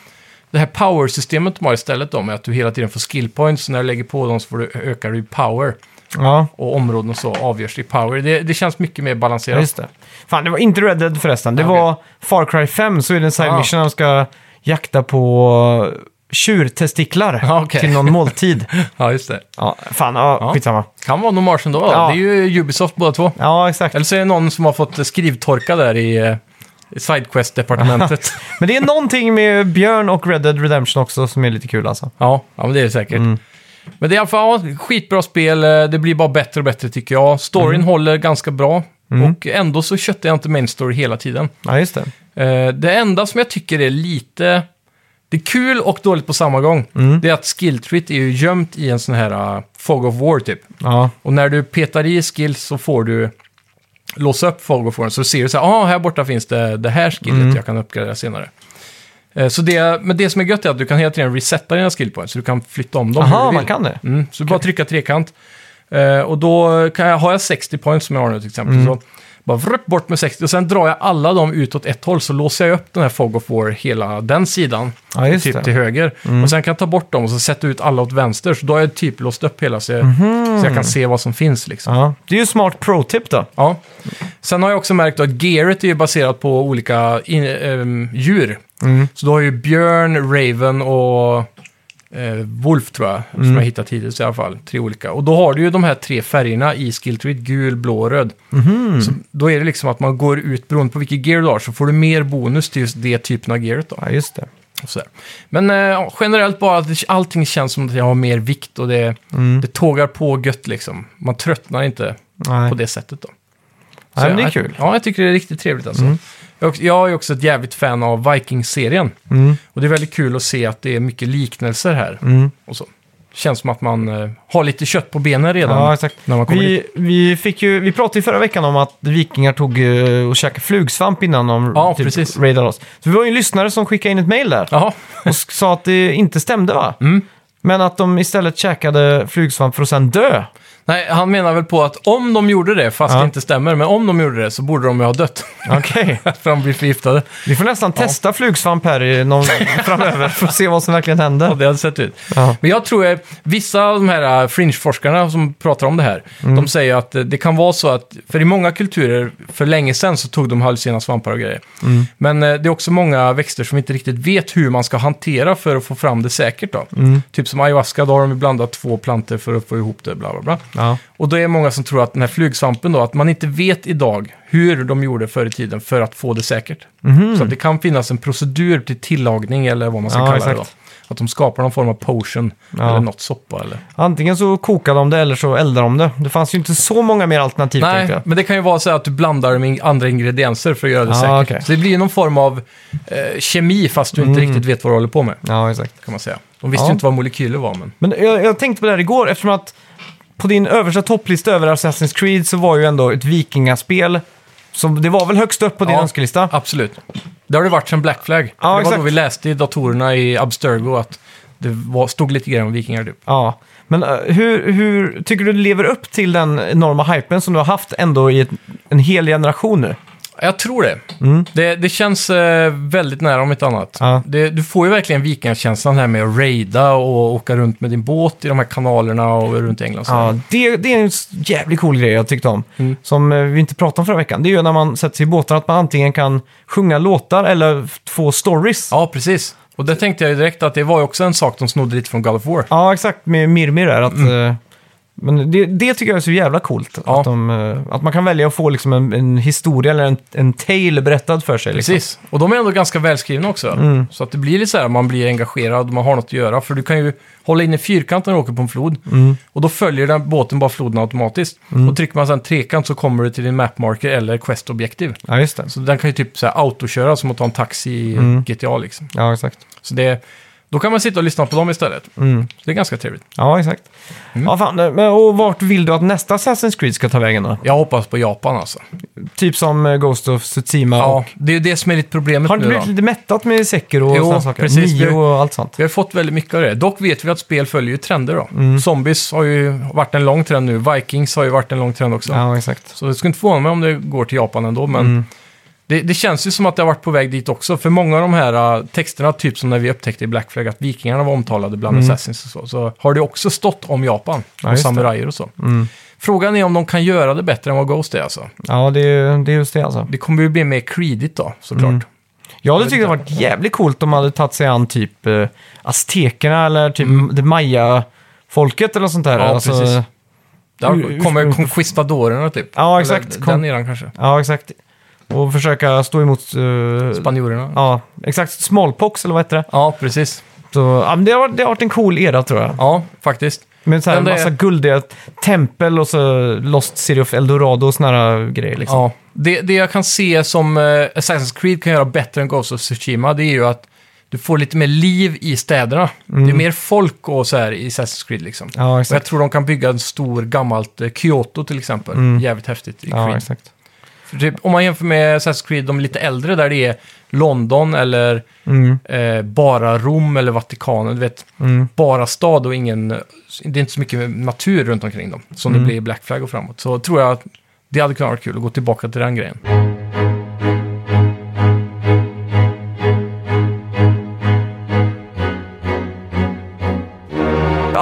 det här power-systemet de har istället då, med att du hela tiden får skill points, när du lägger på dem så får du ökar du power. Ja, Och områden och så avgörs i power. Det, det känns mycket mer ja, balanserat. just det. Fan, det var inte Red Dead förresten. Det var Far Cry 5, så är det en side Ah. mission där de ska jakta på tjurtestiklar Ja, okej. till någon måltid. Ja, just det. Ja, fan, ja, Ja. skitsamma. Kan vara någon ändå. då. Ja. Det är ju Ubisoft båda två. Ja, exakt. Eller så är det någon som har fått skrivtorka där i, eh, i Sidequest-departementet. Men det är någonting med Björn och Red Dead Redemption också som är lite kul alltså. ja, ja, men det är det säkert. Mm. Men det är i alla fall ja, skitbra spel. Eh, Det blir bara bättre och bättre tycker jag. Storyn Mm. håller ganska bra. Och ändå så köttar jag inte main story hela tiden. Ja, just det. Eh, Det enda som jag tycker är lite... Det är kul och dåligt på samma gång. Mm. Det är att skilltreet är ju gömt i en sån här uh, Fog of War typ. Ja, Och när du petar i skills så får du låsa upp Fog of War. Så ser du så här, ah, här borta finns det det här skillet Mm. jag kan uppgradera senare. Eh, Så det, men det som är gött är att du kan hela tiden resetta dina skill points, så du kan flytta om dem hur Aha, du vill. man kan det. Mm, så du bara trycka trekant. Eh, och då kan jag, har jag 60 points som jag har nu till exempel. Mm. Så bara vrrt bort med 60 och sen drar jag alla dem ut åt ett håll så låser jag upp den här Fog of War hela den sidan. Ja, typ det. till höger. Och sen kan jag ta bort dem och så sätta ut alla åt vänster. Så då har jag typ låst upp hela så jag, Mhm. så jag kan se vad som finns liksom. Ja, det är ju smart pro-tip då. Ja. Sen har jag också märkt att gearet är ju baserat på olika in, ehm, djur. Mm. Så du har ju björn, raven och eh, wolf tror jag, Mm. som jag hittat hittills i alla fall. Tre olika. Och då har du ju de här tre färgerna i skilltreet, gul, blå och röd. Mhm. Så då är det liksom att man går ut, beroende på vilket gear du har, så får du mer bonus till just det typen av gearet då. Ja, just det. Men eh, generellt bara att allting känns som att jag har mer vikt och det, Mm. det tågar på gött liksom. Man tröttnar inte Nej. på det sättet då. Nej, men det är jag, kul. Mm. Ja, jag tycker det är riktigt trevligt alltså. Jag, är också- jag är också ett jävligt fan av Vikings-serien. Mm. Och det är väldigt kul att se att det är mycket liknelser här. Mm. Och så. Känns som att man eh, har lite kött på benen redan Ja, exakt. när man kommer dit. Vi, vi, fick ju, vi pratade ju förra veckan om att vikingar tog uh, och käkade flugsvamp innan de Ja, typ, precis. raidade oss. Så vi var ju en lyssnare som skickade in ett mail där Jaha, och s- sa att det inte stämde va? Mm. Men att de istället käkade flugsvamp för att sen dö. Nej, han menar väl på att om de gjorde det, fast Ja. det inte stämmer, men om de gjorde det så borde de ju ha dött. Okej. för de blir förgiftade. Vi får nästan testa flugsvamp här i någon framöver för att se vad som verkligen Ja, händer. det hade sett ut. Ja. Men jag tror att vissa av de här äh, fringe-forskarna som pratar om det här, Mm. de säger att eh, det kan vara så att, för i många kulturer, för länge sedan så tog de hallucinogena svampar och grejer. Mm. Men eh, det är också många växter som inte riktigt vet hur man ska hantera för att få fram det säkert då. Mm. Typ som ayahuasca, då har de ju blandat två planter för att få ihop det, bla bla bla. Ja. Och då är det många som tror att den här flugsvampen då, att man inte vet idag hur de gjorde förr i tiden för att få det säkert. Så att det kan finnas en procedur till tillagning eller vad man ska Mhm. Ja, kalla det då. exakt. Att de skapar någon form av potion Ja. eller något soppa eller... Antingen så kokar de det eller så eldar de det. Det fanns ju inte så många mer alternativ tänkte Nej, jag. men det kan ju vara så att du blandar med andra ingredienser för att göra det Ja, säkert. okej. Så det blir någon form av eh, kemi fast du inte Mm. riktigt vet vad du håller på med, Ja, exakt. kan man säga. De visste Ja. ju inte vad molekyler var, men... Men jag, jag tänkte på det här igår, eftersom att på din översta topplista över Assassin's Creed så var ju ändå ett vikingaspel, som, det var väl högst upp på din Ja. önskelista? Absolut. Det har det varit sedan Black Flag. Det var exakt. då vi läste i datorerna i Abstergo att det var, stod lite grejer om vikingar typ. Ja. Men eh, hur, hur tycker du det lever upp till den enorma hypen som du har haft ändå i ett, en hel generation nu? Jag tror det. Mm. Det, det känns eh, väldigt nära om ett annat. Ja. Det, du får ju verkligen vikingakänslan här med att raida och åka runt med din båt i de här kanalerna och runt i England. så. Ja, det, det är en jävligt cool grej jag tyckte om. Mm. Som eh, vi inte pratade om förra veckan. Det är ju när man sätter sig i båten att man antingen kan sjunga låtar eller få stories. ja, precis. Och det tänkte jag ju direkt att det var ju också en sak de snodde lite från God of War. Ja, exakt. Med Mirmir där. Att, Mm. eh, Men det, det tycker jag är så jävla coolt. Ja. Att, de, eh, att man kan välja att få liksom en, en historia eller en, en tale berättad för sig. Liksom. Precis. Och de är ändå ganska välskrivna också. Mm. Så att det blir lite så här, man blir engagerad och man har något att göra. För du kan ju hålla in i fyrkant när du åker på en flod. Mm. Och då följer den båten bara floden automatiskt. Och trycker man sen trekant så kommer du till din mapmarker eller quest-objektiv. Ja, just det. Så den kan ju typ så här autoköra som att ta en taxi i Mm. GTA liksom. Ja, exakt. Så det, då kan man sitta och lyssna på dem istället. Mm. Det är ganska trevligt. Ja, exakt. Mm. Ja, fan. Men, och vart vill du att nästa Assassin's Creed ska ta vägen då? Jag hoppas på Japan alltså. Typ som eh, Ghost of Tsushima Ja, och... det är ju det som är lite problemet Har det nu blivit då. lite mättat med Sekiro och sådana saker? precis. Nio och allt sånt. Vi har fått väldigt mycket av det. Dock vet vi att spel följer ju trender då. Mm. Zombies har ju varit en lång trend nu. Vikings har ju varit en lång trend också. Ja, exakt. Så det skulle inte förvåna mig om det går till Japan ändå. Men Mm. Det, det känns ju som att det har varit på väg dit också. För många av de här uh, texterna, typ som när vi upptäckte i Black Flag att vikingarna var omtalade bland Mm. Assassins och så, så har det också stått om Japan Ja, det. samurajer och så. Mm. Frågan är om de kan göra det bättre än vad Ghost är alltså. Ja, det är, det är just det alltså. Det kommer ju bli mer creedigt då, såklart. Mm. Jag hade tyckt det varit jävligt coolt om de hade tagit sig an typ eh, aztekerna eller typ det maya-folket eller sånt där. Mm. Ja, alltså, precis. Där kommer conquistadorerna typ. Ja, exakt. Eller den eran kanske. Ja, exakt. Och försöka stå emot... eh, Spanjorerna. ja, exakt. Smallpox eller vad heter det? Ja, precis. Så, ja, men det, har, varit- det har varit en cool era tror jag. Ja, faktiskt. Med så här Men det- massa guldiga tempel och så Lost City of Eldorado och såna här grejer liksom. Ja. Det, det jag kan se som eh, Assassin's Creed kan göra bättre än Ghost of Tsushima, det är ju att du får lite mer liv i städerna. Det är mer folk och så här i Assassin's Creed liksom. Mm. Ja, Och jag exakt. tror de kan bygga en stor gammalt eh, Kyoto till exempel. Jävligt häftigt i Mm. Ja, Creed. exakt. För typ, om man jämför med Assassin's Creed, de lite äldre, där det är London eller Mm, eh, bara Rom eller Vatikanen. Du vet, mm. bara stad och ingen... Det är inte så mycket natur runt omkring dem, som Mm. det blir i Black Flag och framåt. Så tror jag att det hade kunnat vara kul att gå tillbaka till den grejen.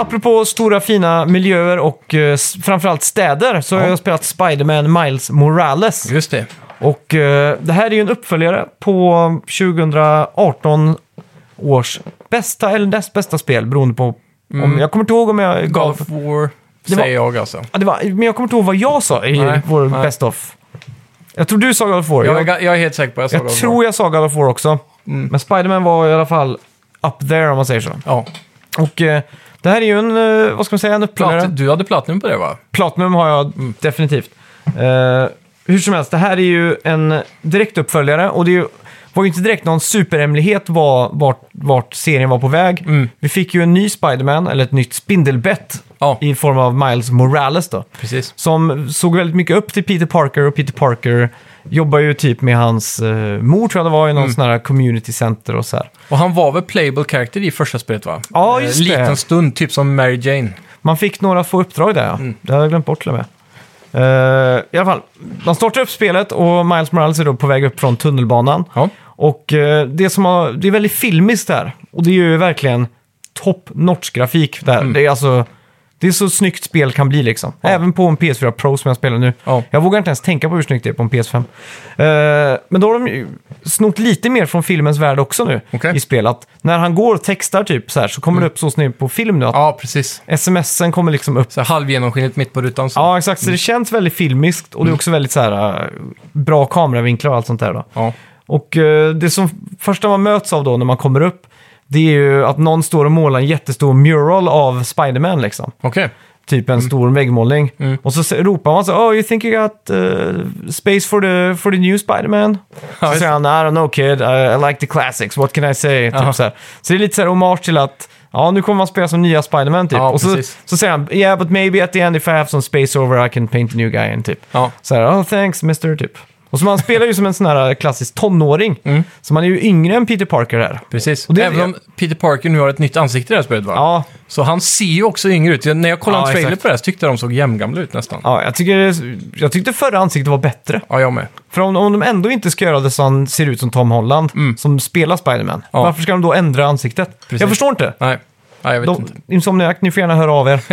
Apropå stora fina miljöer och eh, s- framförallt städer så har Ja. jag spelat Spider-Man Miles Morales. Just det. Och eh, det här är ju en uppföljare på 2018 års bästa eller näst bästa spel beroende på om, Mm. jag kommer inte ihåg om jag God gav... of War, Det var- säger jag alltså. Ja, det var, men jag kommer inte ihåg vad jag sa i Nej, vår nej. Best of. Jag tror du sa God of War. Jag, är, ga- jag är helt säker på att jag sa jag God of tror War. jag sa God of War också. Mm. Men Spider-Man var i alla fall up there om man säger så. Ja. Och eh, det här är ju en, eh, vad ska man säga, en uppföljare. Plat, du hade Platinum på det va? Platinum har jag definitivt. Eh, hur som helst, det här är ju en direktuppföljare och det är ju, var ju inte direkt någon superhemlighet var, vart, vart serien var på väg. Mm. Vi fick ju en ny Spider-Man, eller ett nytt spindelbett, Ja, i form av Miles Morales då. precis. Som såg väldigt mycket upp till Peter Parker och Peter Parker jobbar ju typ med hans eh, mor tror jag det var i någon Mm. sån här community center och så här. Och han var väl playable character i första spelet va? Ja, Eh, just det. Liten stund, typ som Mary Jane. Man fick några få uppdrag där ja. Mm. Det hade jag glömt bort till och med. Eh, I alla fall, man startar upp spelet och Miles Morales är då på väg upp från tunnelbanan. Ja. Och eh, det, som har, det är väldigt filmiskt där. Och det är ju verkligen top notch grafik där. Mm. Det är alltså... Det är så snyggt spel kan bli liksom. Ja. Även på en PS4 Pro som jag spelar nu. Ja. Jag vågar inte ens tänka på hur snyggt det är på en PS5. Eh, men då har de ju snott lite mer från filmens värld också nu Okej. i spelet. När han går och textar typ så här så kommer det upp så snyggt på film nu att ja, precis. smsen kommer liksom upp. Så halvgenomskinligt mitt på rutan. Så. Ja, exakt. Så det känns väldigt filmiskt och det är också väldigt så här, äh, bra kameravinklar och allt sånt där. Då. Ja. Och eh, det som första man möts av då när man kommer upp, det är ju att någon står och målar en jättestor mural av Spider-Man liksom. Okej. Typ en stor väggmålning. Mm. Och så se- ropar man så oh you think you got uh, space for the, for the new Spider-Man? Så säger han, I don't know kid, I, I like the classics, what can I say? Typ så, här. så det är lite så här hommage till att Ja, nu kommer man spela som nya Spider-Man typ. Ja, och så, precis. så säger han, yeah but maybe at the end if I have some space over I can paint a new guy in typ. Ja. Så här, oh thanks mister typ. Och så man spelar ju som en sån här klassisk tonåring. Mm. Så man är ju yngre än Peter Parker här. Precis. Och det- Även om Peter Parker nu har ett nytt ansikte i det här spelet va? Ja, Så han ser ju också yngre ut. När jag kollade Ja, en trailer exakt. på det här så tyckte jag de såg jämngamla ut nästan. ja jag, tycker, jag tyckte förra ansiktet var bättre. Ja, jag med. För om, om de ändå inte ska göra det så han ser ut som Tom Holland, Mm. som spelar Spider-Man, Ja. varför ska de då ändra ansiktet? Precis. Jag förstår inte. Nej. Ja, jag vet De, inte. Insomniac, ni får gärna höra av er.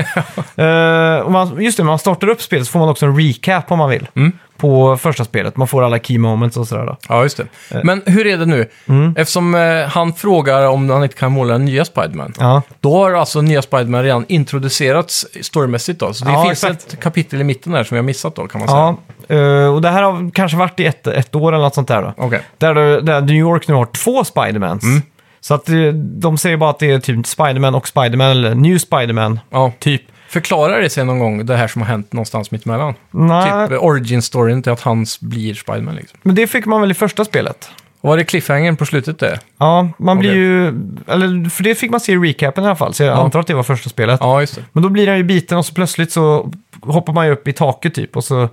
Eh, och man, just det, när man startar upp spelet så får man också en recap om man vill. Mm. På första spelet. Man får alla key moments och sådär. Då. Ja, just Eh. det. Men hur är det nu? Mm. Eftersom eh, han frågar om han inte kan måla den nya Spiderman. Ja. Då har alltså nya Spiderman redan introducerats storymässigt då. Så det Ja, finns exakt. ett kapitel i mitten där som vi har missat då, kan man säga. Ja, eh, och det här har kanske varit i ett, ett år eller något sånt där. Då. Okej. Där, där New York nu har två Spidermans. Mm. Så att eh, de säger bara att det är typ Spiderman och Spiderman, eller New Spiderman, Ja. typ. Förklarar det sig någon gång, det här som har hänt någonstans mittemellan? Nej, Typ eh, origin-storyn till att han blir Spiderman liksom. men det fick man väl i första spelet. Och var det cliffhangern på slutet det? Ja, man blir Okej. ju... Eller, för det fick man se i recapen i alla fall, så jag Ja. antar att det var första spelet. Ja, just det. Men då blir han ju biten och så plötsligt så hoppar man ju upp i taket typ och så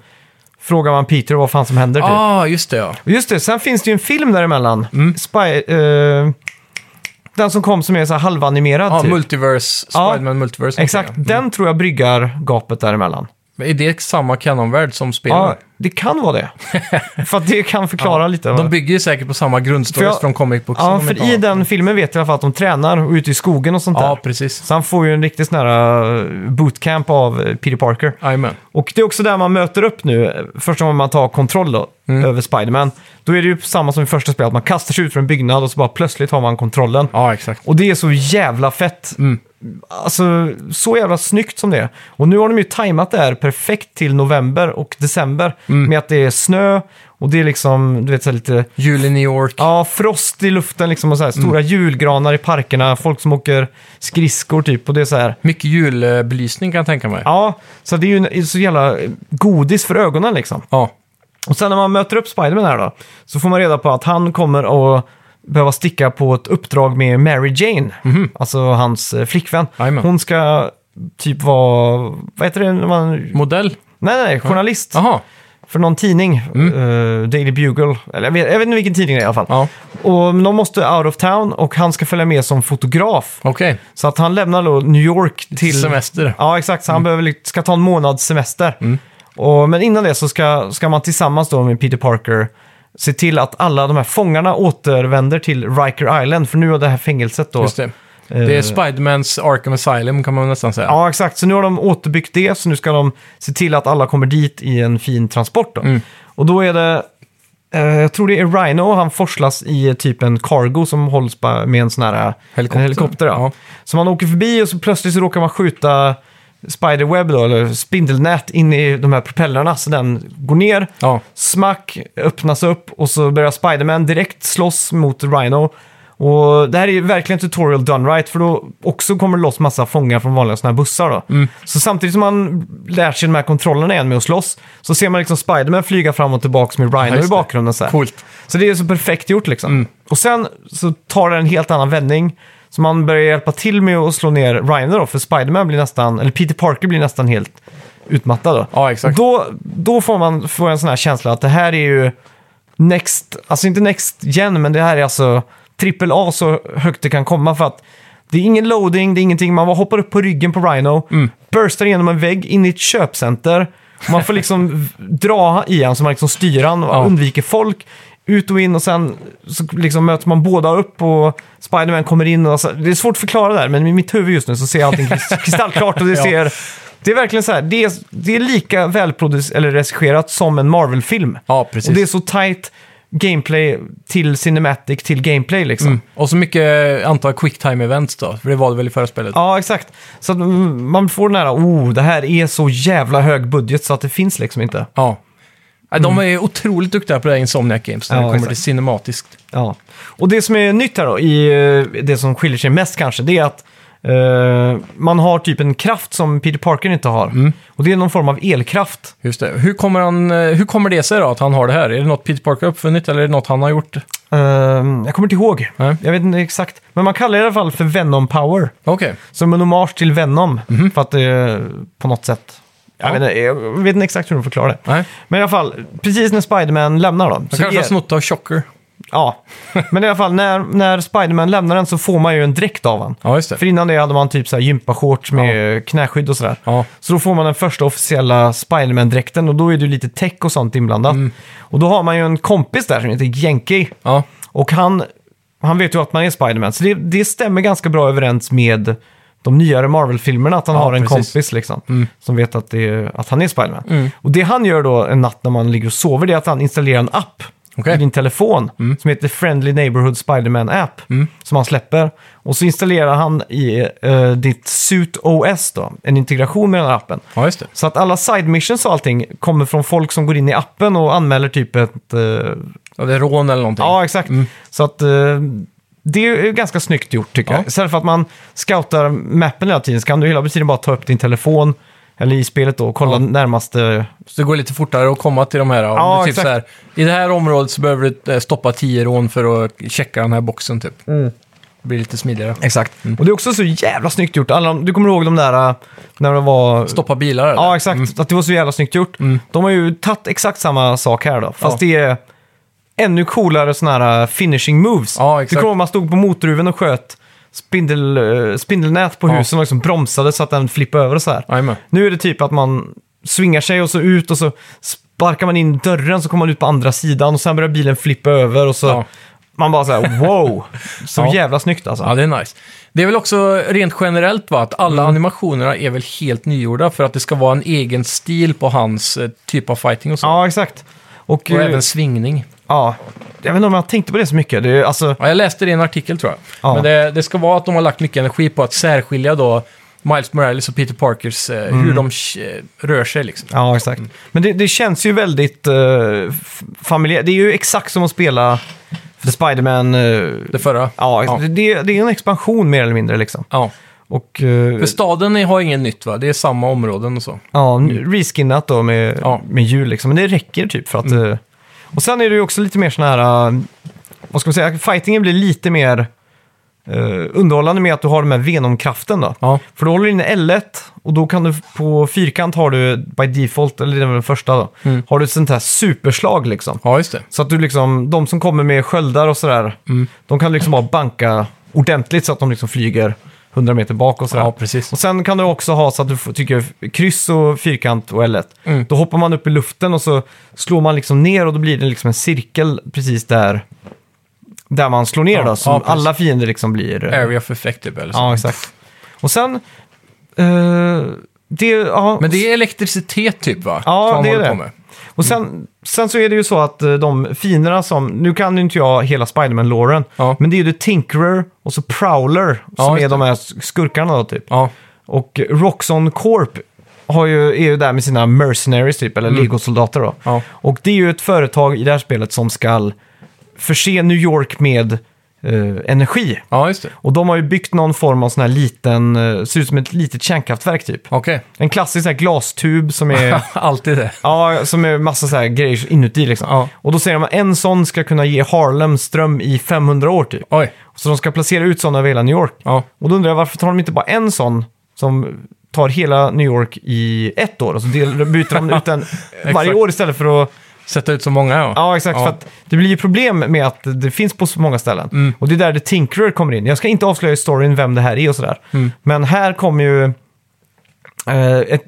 frågar man Peter vad fan som händer typ. ah, just det ja. Och Just det, sen finns det ju en film däremellan. Mm. Spy, eh, den som kom som är så här halvanimerad Ja, typ. Multiverse, Ja, Spiderman Multiverse. Exakt, någonting, den tror jag bryggar gapet däremellan. Ja. Är det samma kanonvärld som spelet? Ja, det kan vara det. för att det kan förklara lite. De bygger ju säkert på samma grundstories jag- från comic books. ja, för i den filmen vet jag i alla fall att de tränar och ute i skogen och sånt Ja, där. precis. Så han får ju en riktigt sån här eh, bootcamp av eh, Peter Parker. Jajamän. Och det är också där man möter upp nu, första gången man tar kontroll då, Mm. över Spiderman. Då är det ju samma som i första spelet, att man kastar sig ut från en byggnad och så bara plötsligt har man kontrollen. Ja, exakt. Och det är så jävla fett. Mm. Alltså, så jävla snyggt som det är. Och nu har de ju tajmat det här perfekt till november och december. Mm. Med att det är snö och det är liksom, du vet, så här lite... Jul i New York. Ja, frost i luften liksom och så här, stora Mm. julgranar i parkerna, folk som åker skridskor typ och det är så här. Mycket julbelysning kan jag tänka mig. Ja, så det är ju en, så jävla godis för ögonen liksom. Ja. Och sen när man möter upp Spiderman här då, så får man reda på att han kommer att behöva sticka på ett uppdrag med Mary Jane, alltså hans eh, flickvän. Mhm. Jajamän. Hon ska typ vara, vad heter det när man... Modell? Nej, nej, journalist Jaha. för någon tidning, eh, Daily Bugle, eller jag vet, jag vet inte vilken tidning det är i alla fall. Ja, Och de måste out of town och han ska följa med som fotograf. okej. Så att han lämnar då New York till... Semester. Ja, exakt. Så han behöver, li- ska ta en månads semester. Och, men innan det så ska, ska man tillsammans då med Peter Parker se till att alla de här fångarna återvänder till Riker Island. För nu har det här fängelset då... Just det. Det är eh, Spidermans Arkham Asylum kan man nästan säga. Ja, exakt. Så nu har de återbyggt det, så nu ska de se till att alla kommer dit i en fin transport. Då. Mm. Och då är det, eh, jag tror det är Rhino, han forslas i eh, typ en cargo som hålls med en sån här eh, Helikopter. En helikopter ja. Ja. Så man åker förbi och så plötsligt så råkar man skjuta spiderweb då, eller spindelnät in i de här propellrarna så den går ner. Ja. Smack, öppnas upp och så börjar Spiderman direkt slåss mot Rhino. Och det här är ju verkligen tutorial done right, för då också kommer det loss massa fångar från vanliga sådana här bussar då. Mm. Så samtidigt som man lär sig de här kontrollerna igen med att slåss, så ser man liksom Spiderman flyga fram och tillbaka med Rhino just i det. bakgrunden så här. Coolt. Så det är så perfekt gjort liksom. Mm. Och sen så tar det en helt annan vändning. Så man börjar hjälpa till med att slå ner Rhino då, för Spiderman blir nästan, eller Peter Parker blir nästan helt utmattad då. Ja, exakt. Då, då får man får en sån här känsla att det här är ju next, alltså inte next gen, men det här är alltså trippel A så högt det kan komma för att det är ingen loading, det är ingenting, man bara hoppar upp på ryggen på Rhino, Mm. burstar igenom en vägg in i ett köpcenter, man får liksom dra i han så man liksom styr han och Ja. undviker folk. Ut och in och sen så liksom möter man båda upp och Spiderman kommer in. Och så, det är svårt att förklara det här, men i mitt huvud just nu så ser allting krist- kristallklart och det Ja. ser... Det är verkligen så här, det är, det är lika välproducerat eller regisserat som en Marvel-film. Ja, precis. Och det är så tight gameplay till cinematic till gameplay liksom. Mm. Och så mycket, antar jag, quicktime events då. För det var det väl i förra spelet? Ja, exakt. Så att man får den här, oh, det här är så jävla hög budget så att det finns liksom inte. Ja. De är otroligt duktiga på det här Insomniac Games när Mm. Ja, det kommer exakt. till cinematiskt. Ja. Och det som är nytt här då, i eh, det som skiljer sig mest kanske, det är att eh, man har typ en kraft som Peter Parker inte har. Mm. Och det är någon form av elkraft. Just det. Hur kommer, han, eh, hur kommer det sig då att han har det här? Är det något Peter Parker har uppfunnit eller är det något han har gjort? Eh, jag kommer inte ihåg. Nej. Jag vet inte exakt. Men man kallar det i alla fall för Venom Power. Okej. Som en hommage till Venom. För att det är på något sätt... Jag. Ja. vet inte, jag vet inte exakt hur de förklarar det. Nej. Men i alla fall, precis när Spiderman lämnar. Han så kanske har snott av Chocker. Ja, men i alla fall när, när Spiderman lämnar den så får man ju en dräkt av han. Ja, just det. För innan det hade man typ så här gympashorts med knäskydd och sådär. Ja. Så då får man den första officiella Spiderman-dräkten och då är det ju lite tech och sånt inblandat. Mm. Och då har man ju en kompis där som heter Yankee. Ja. Och han, han vet ju att man är Spiderman. Så det, det stämmer ganska bra överens med de nyare Marvel-filmerna, att han Ja, har en precis. Mm. kompis liksom, som vet att, är, att han är Spiderman. Mm. Och det han gör då en natt när man ligger och sover, det är att han installerar en app. Mm. i din telefon som heter Friendly Neighborhood Spiderman App, som han släpper. Och så installerar han i eh, ditt Suit OS då, en integration med den här appen. Ja. Så att alla side missions och allting kommer från folk som går in i appen och anmäler typ ett... eh, Ja, det är rån eller någonting. ja, exakt. Så att eh, det är ganska snyggt gjort tycker Ja. jag. Istället för att man scoutar mappen hela tiden så kan du hela tiden bara ta upp din telefon, eller i spelet då, och kolla Ja. närmaste... Så det går lite fortare att komma till de här. Ja, typ exakt. så här, I det här området så behöver du eh, stoppa 10 rån för att checka den här boxen typ. Mm. Det blir lite smidigare. Exakt. Och det är också så jävla snyggt gjort. Alla, du kommer ihåg de där eh, när det var... Stoppa bilar eller? Ja, exakt. Att det var så jävla snyggt gjort. De har ju tagit exakt samma sak här då. Fast det är ännu coolare sådana här finishing moves. Ja, exakt. Du kommer ihåg man stod på motorhuven och sköt spindel, eh, spindelnät på Ja. husen och liksom bromsade så att den flippade över och så här. Jajamän. Nu är det typ att man svingar sig och så ut och så sparkar man in dörren så kommer man ut på andra sidan och sen börjar bilen flippa över och så... Ja. Man bara så här, wow! Så Ja. jävla snyggt alltså. Ja, det är nice. Det är väl också rent generellt va, att alla Mm. animationerna är väl helt nygjorda för att det ska vara en egen stil på hans eh, typ av fighting och så. Ja, exakt. Och, Och eh, även svingning. Ja, jag vet inte om jag tänkte på det så mycket. Det är, alltså, Ja, jag läste det i en artikel tror jag. Ja. Men det, det ska vara att de har lagt mycket energi på att särskilja då Miles Morales och Peter Parkers, eh, Mm. hur de eh, rör sig liksom. Ja, exakt. Men det, det känns ju väldigt uh, familjärt. Det är ju exakt som att spela The Spiderman. eh, Det förra. ja, Ja. Det, det är en expansion mer eller mindre liksom. Ja. Och eh, För staden har ingen nytt va? Det är samma områden och så. ja, reskinnat då med, Ja. Mm. med hjul liksom. Men det räcker typ för att... eh, och sen är det ju också lite mer sån här... eh, vad ska man säga? Fightingen blir lite mer uh, underhållande med att du har den här Venom-kraften då. Ja. För då håller du inne L1 och då kan du på fyrkant har du by default, eller det är väl den första då, Mm. har du ett sånt här superslag liksom. Ja, just det. Så att du liksom, de som kommer med sköldar och sådär, Mm. de kan liksom bara banka ordentligt så att de liksom flyger 100 meter bak och sådär. Ja, precis. Och sen kan du också ha så att du får, tycker kryss och fyrkant och L1. Mm. Då hoppar man upp i luften och så slår man liksom ner och då blir det liksom en cirkel precis där, där man slår ner Ja, då. Så ja, alla fiender liksom blir... eh, Area of effective eller så. Ja, exakt. Och sen... eh, det, ja, Men det är elektricitet typ va? Ja, Som det är det. med. Och sen, sen så är det ju så att eh, de fienderna som... Nu kan ju inte jag hela Spiderman-låren, Ja. men det är ju The Tinkerer och så Prowler Ja, som är de det. här skurkarna då typ. Ja, Och Roxxon Corp har ju, är ju där med sina mercenaries typ, eller legosoldater då. Mm. Och det är ju ett företag i det här spelet som ska förse New York med eh, energi. ja just det. Och de har ju byggt någon form av sån här liten, eh, ser ut som ett litet kärnkraftverk typ. Okej. En klassisk sån här glastub som är... Alltid det. Ja, som är massa så här grejer inuti liksom. Ja. Och då säger de att en sån ska kunna ge Harlem ström i 500 år typ. Oj. Så de ska placera ut sådana över hela New York. Ja. Och då undrar jag varför tar de inte bara en sån som tar hela New York i ett år och så del, byter de ut den varje år istället för att... Sätta ut så många ja. Ja, exakt. Ja. För att det blir ju problem med att det finns på så många ställen. Mm. Och det är där The Tinkerer kommer in. Jag ska inte avslöja i storyn vem det här är och sådär. Mm. Men här kommer ju... Eh, ett,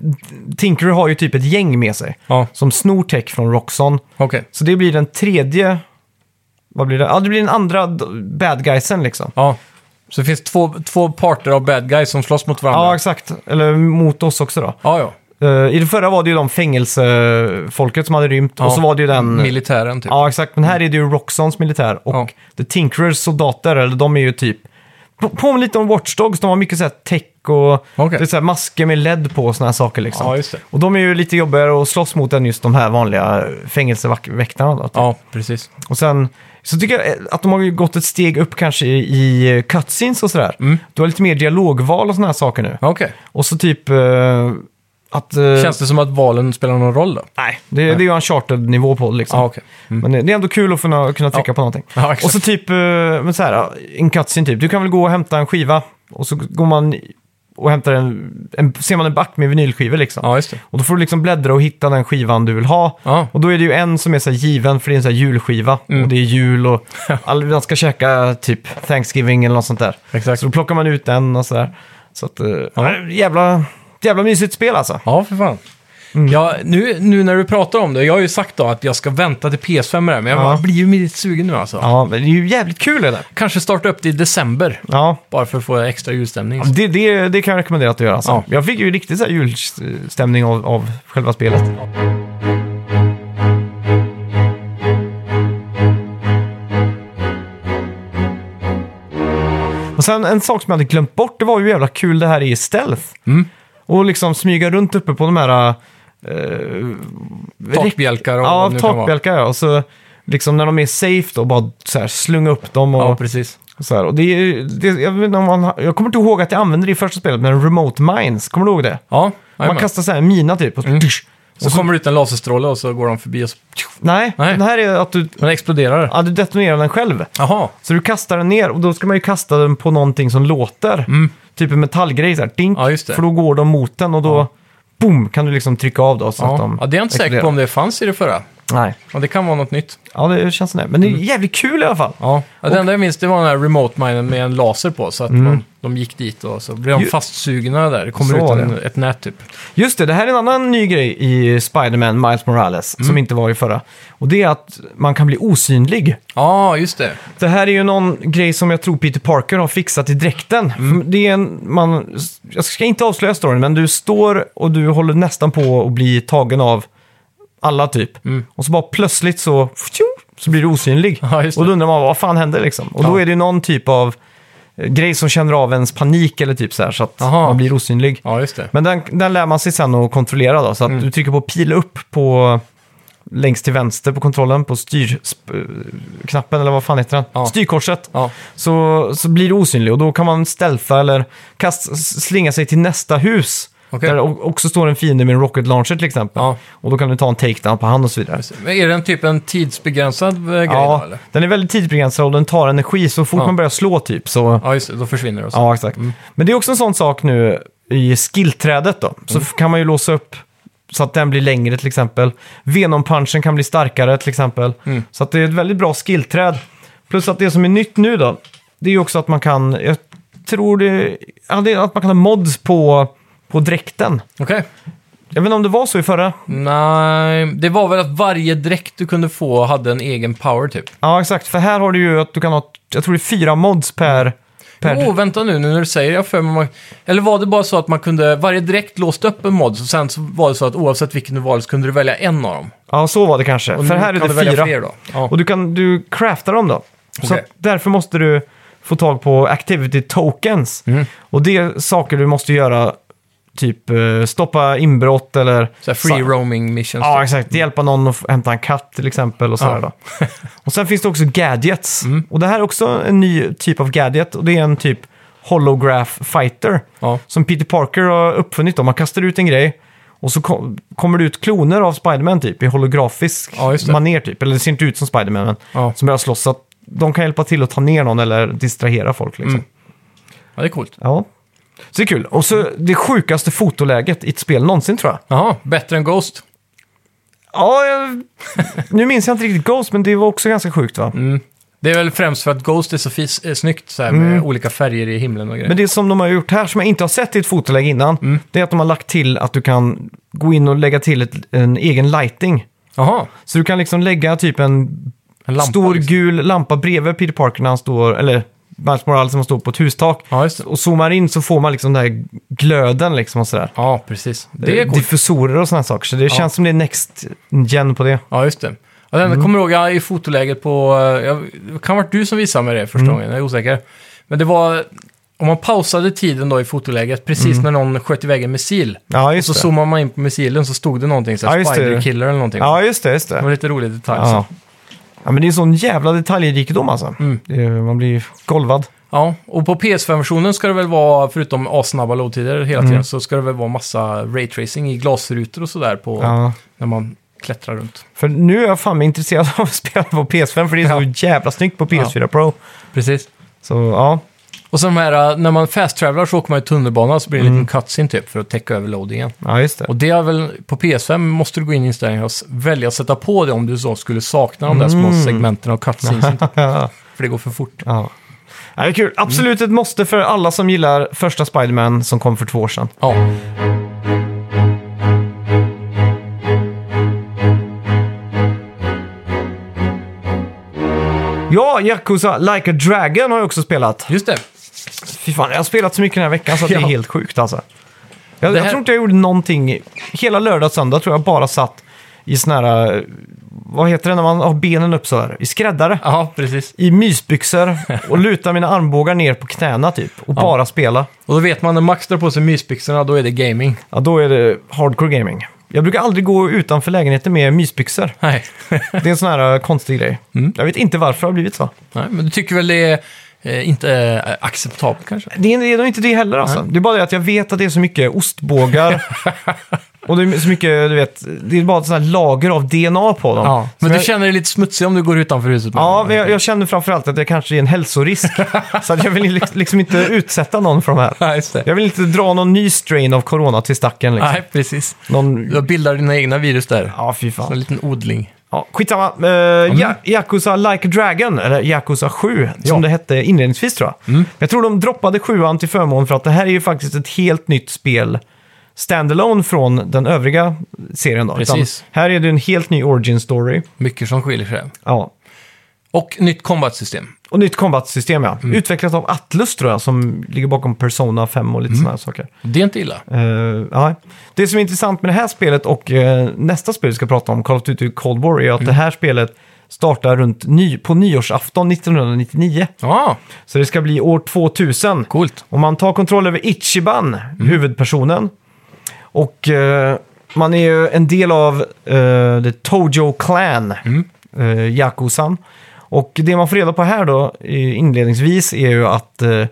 Tinkerer har ju typ ett gäng med sig. Ja, Som snor tech från Roxxon. okej. Så det blir den tredje... Vad blir det? Ja, det blir den andra bad guysen liksom. Ja. Så det finns två, två parter av bad guys som slåss mot varandra. Ja, exakt. Eller mot oss också då. ja, ja. Eh, I det förra var det ju de fängelsefolket som hade rymt. Ja. Och så var det ju den... Militären typ. Ja, exakt. Men här är det ju Roxxons militär. Och Ja. The Tinkerers soldater, eller de är ju typ... på- Påminner lite om Watch Dogs. De har mycket så här tech och Okej. det är så masker med LED på och såna här saker liksom. Ja. Och de är ju lite jobbigare att slåss mot än just de här vanliga fängelseväktarna. Typ. Ja, precis. Och sen så tycker jag att de har ju gått ett steg upp kanske i, i cutscenes och sådär. Mm. Du har lite mer dialogval och såna här saker nu. Okej. Och så typ eh, att... eh, Känns det som att valen spelar någon roll då? Nej, det, det är ju en charted-nivå på det liksom. Ja, okej. Mm. Men det, det är ändå kul att kunna, kunna trycka Ja. på någonting. Ja, exakt. och så typ, eh, men så här, en cutscene typ. Du kan väl gå och hämta en skiva och så går man och hämtar en, en ser man en back med vinylskivor liksom. Ja, just det. Och då får du liksom bläddra och hitta den skivan du vill ha. Ja. Och då är det ju en som är så här given för det är en så här julskiva. Mm. Och det är jul och all, man ska käka typ Thanksgiving eller något sånt där. Exakt. Så då plockar man ut den och sådär. Så att, eh, Ja. jävla, jävla mysigt spel alltså. Ja, för fan. Ja, nu, nu när du pratar om det, jag har ju sagt då att jag ska vänta till PS5 med det, men jag Ja. blir ju lite sugen nu alltså. Ja, men det är ju jävligt kul det. Kanske starta upp det i december, Ja, bara för att få extra julstämning. det, det, det kan jag rekommendera att du gör alltså. Ja. Jag fick ju riktigt så här julstämning av, av själva spelet. Och sen en sak som jag hade glömt bort, det var ju hur jävla kul det här är i stealth. Mm. Och liksom smyga runt uppe på de här... Uh, Takbjälkar och Ja, takbjälkar ja. Och så liksom när de är safe då, bara så här slunga upp dem och, Ja, precis. så här. Och det är, det, jag, vet inte om man, jag kommer inte ihåg att jag använde det i första spelet, men remote mines, kommer du ihåg det? Ja, Man kastar så här en mina typ. Och så, Mm. och Så kommer det ut en laserstråle och så går de förbi och så... nej, Nej. det här är att du, Den exploderar. ja, du detonerar den själv. Jaha. Så du kastar den ner och då ska man ju kasta den på någonting som låter. Typ en metallgrej så här, dink. Ja, just det. för då går de mot den och då, boom, kan du liksom trycka av då. Så att Ja. de ja, det är jag inte säker exploderar. på om det fanns i det förra. Nej, Ja, det kan vara något nytt. ja det känns som det. Men det är jävligt kul i alla fall. Ja, ja det enda jag minns det var den här remote minen med en laser på. Så att man, de gick dit och så blev de Ju- fastsugna där. Det kommer Så ut en, det. ett nät typ. Just det, det här är en annan ny grej i Spider-Man Miles Morales Mm. som inte var i förra. Och det är att man kan bli osynlig. Ja, just det. Det här är ju någon grej som jag tror Peter Parker har fixat i dräkten. Mm. För Det är en, man, jag ska inte avslöja storyn, men du står och du håller nästan på att bli tagen av alla typ. Mm. Och så bara plötsligt så, så blir du osynlig. Ja, det. och då undrar man vad fan händer liksom. Och då Ja. är det ju någon typ av eh, grej som känner av ens panik eller typ så här så att Aha. man blir osynlig. Ja, just det. Men den, den lär man sig sen att kontrollera då, så att Mm. du trycker på pil upp på längst till vänster på kontrollen, på styrknappen eller vad fan heter den? Ja. Styrkorset. Ja, Så, så blir du osynlig och då kan man stealtha eller kast, slinga sig till nästa hus. Okej. Där det också står en fiende med en rocket launcher till exempel. Ja. Och då kan du ta en takedown på han och så vidare. men är den typ en tidsbegränsad eh, grej då, Ja, eller? den är väldigt tidsbegränsad och den tar energi så fort Ja. man börjar slå typ så... Ja, just det. Då försvinner det. och så. Ja, exakt. Men det är också en sån sak nu i skillträdet då. Så f- kan man ju låsa upp så att den blir längre till exempel. Venom-punchen kan bli starkare till exempel. Mm. Så att det är ett väldigt bra skillträd. Plus att det som är nytt nu då, det är ju också att man kan, jag tror det, ja, det är att man kan ha mods på, på dräkten. Okej. Jag vet inte om det var så i förra. Nej, det var väl att varje dräkt du kunde få hade en egen power typ. Ja, exakt. För här har du ju att du kan ha, jag tror det är fyra mods per... per Åh, vänta nu, nu när du säger det, jag för mig man... Eller var det bara så att man kunde, varje dräkt låste upp en mod, och sen så var det så att oavsett vilken du valde så kunde du välja en av dem. Ja, så var det kanske. Och För nu här är kan det du välja fyra. fler då. Ja. Och du kan du craftar dem då. Så Okej. att därför måste du få tag på activity tokens. Mm. Och det är saker du måste göra, typ eh, stoppa inbrott eller... Så free roaming missions. Ja, typ. exakt. Hjälpa någon att hämta en katt till exempel och sådär Ja. då. och sen finns det också gadgets. Mm. Och det här är också en ny typ av gadget och det är en typ holograph fighter. Ja. Som Peter Parker har uppfunnit. Då. Man kastar ut en grej och så kom, kommer det ut kloner av Spiderman typ i holografisk Ja, maner typ. Eller det ser inte ut som Spiderman men Ja. som börjar slåss. Så att de kan hjälpa till att ta ner någon eller distrahera folk liksom. Mm. ja, det är coolt. Ja. Så det är kul. Och så det sjukaste fotoläget i ett spel någonsin tror jag. Jaha, bättre än Ghost. Ja, jag, nu minns jag inte riktigt Ghost, men det var också ganska sjukt va? Mm. Det är väl främst för att Ghost är så fis- är snyggt så här, med Mm. olika färger i himlen och grejer. Men det som de har gjort här, som jag inte har sett i ett fotoläge innan, Mm. det är att de har lagt till att du kan gå in och lägga till ett, en egen lighting. Jaha, Så du kan liksom lägga typ en, en lampa. stor liksom. gul lampa bredvid Peter Parker när han står, eller Miles Morales som står på ett hustak. Ja, just det. Och zoomar in så får man liksom den här glöden liksom och sådär. Ja, precis. Det är coolt. Diffusorer och sådana saker, så det känns som det är next gen på det. Ja, just det. Ja, Mm. kommer ihåg jag i fotoläget på... Jag, det kan ha varit du som visade mig det första Mm. gången, jag är osäker. Men det var... Om man pausade tiden då i fotoläget, precis Mm. när någon sköt iväg en missil. Ja, Och just så det. zoomar man in på missilen så stod det någonting, så här, Ja. Spider Killer eller någonting. Ja, just det, just Det det. var lite rolig detalj. Ja. Ja. Ja, men det är en sån jävla detaljrikedom alltså. Mm. Det man blir golvad. ja, och på PS5-versionen ska det väl vara, förutom assnabba loadtider hela Mm. tiden, så ska det väl vara massa raytracing i glasrutor och sådär på Ja. när man klättrar runt. För nu är jag fan intresserad av att spela på PS5 för det är så jävla snyggt på PS4 Pro. Precis. Så ja, och så de här, äh, när man fast-travelar så åker man i tunnelbanan så blir det en liten mm. cutscene typ för att täcka över loadingen. Ja, just det. Och det är väl, på PS5 måste du gå in i inställningar och välja att sätta på det om du så skulle sakna de där små mm. segmenten av cutscenes. för det går för fort. Ja. Ja, det är kul. Absolut ett måste för alla som gillar första Spiderman som kom för två år sedan. Ja. Ja, Yakuza Like a Dragon har jag också spelat. Just det. Fy fan, jag har spelat så mycket den här veckan så att det är Ja. helt sjukt alltså. Jag, Det jag här- tror inte jag gjorde någonting. Hela lördag och söndag tror jag bara satt i sån här, eh, vad heter det när man har benen upp så här? I skräddare. Ja, precis. I mysbyxor och luta mina armbågar ner på knäna typ. Och bara spela. Och då vet man när Max drar på sig mysbyxorna, då är det gaming. Ja, då är det hardcore gaming. Jag brukar aldrig gå utanför lägenheten med mysbyxor. Nej. Det är en sån här eh, konstig grej. Mm. Jag vet inte varför det har blivit så. Nej, men du tycker väl det är eh, inte eh, acceptabelt kanske? Det är, det är nog inte det heller alltså. Det är bara det att jag vet att det är så mycket ostbågar. och det är så mycket, du vet, det är bara ett sånt här lager av DNA på dem. Ja. Så Men du jag, känner dig lite smutsig om du går utanför huset med Ja, dem. men jag, jag känner framförallt att jag kanske är en hälsorisk. så att jag vill liks- liksom inte utsätta någon för de här. Nej, just det. Jag vill inte dra någon ny strain av corona till stacken. Liksom. Nej, precis. Någon... Du bildar dina egna virus där. Ja, fy Som en fan. liten odling. Ja, skitsamma. Uh, ja, Yakuza Like a Dragon, eller Yakuza 7, som Ja. det hette inledningsvis tror jag. Jag tror de droppade sjuan till förmån för att det här är ju faktiskt ett helt nytt spel standalone från den övriga serien. Då. Precis. Utan här är det en helt ny origin story. Mycket som skiljer sig. Ja. Och nytt combat-system. Och nytt combat-system, ja. Mm. Utvecklat av Atlus tror jag, som ligger bakom Persona 5 och lite Mm. sådana här saker. Det är inte illa. Eh, ja. Det som är intressant med det här spelet och eh, nästa spel vi ska prata om, Call of Duty Cold War, är att Mm. det här spelet startar runt ny, på nyårsafton 1999. Ja, Så det ska bli år 2000. coolt. Och man tar kontroll över Ichiban, huvudpersonen. Och eh, man är ju en del av uh, The Tojo Clan, mm. Yakuzan. Och det man får reda på här då, inledningsvis, är ju att eh,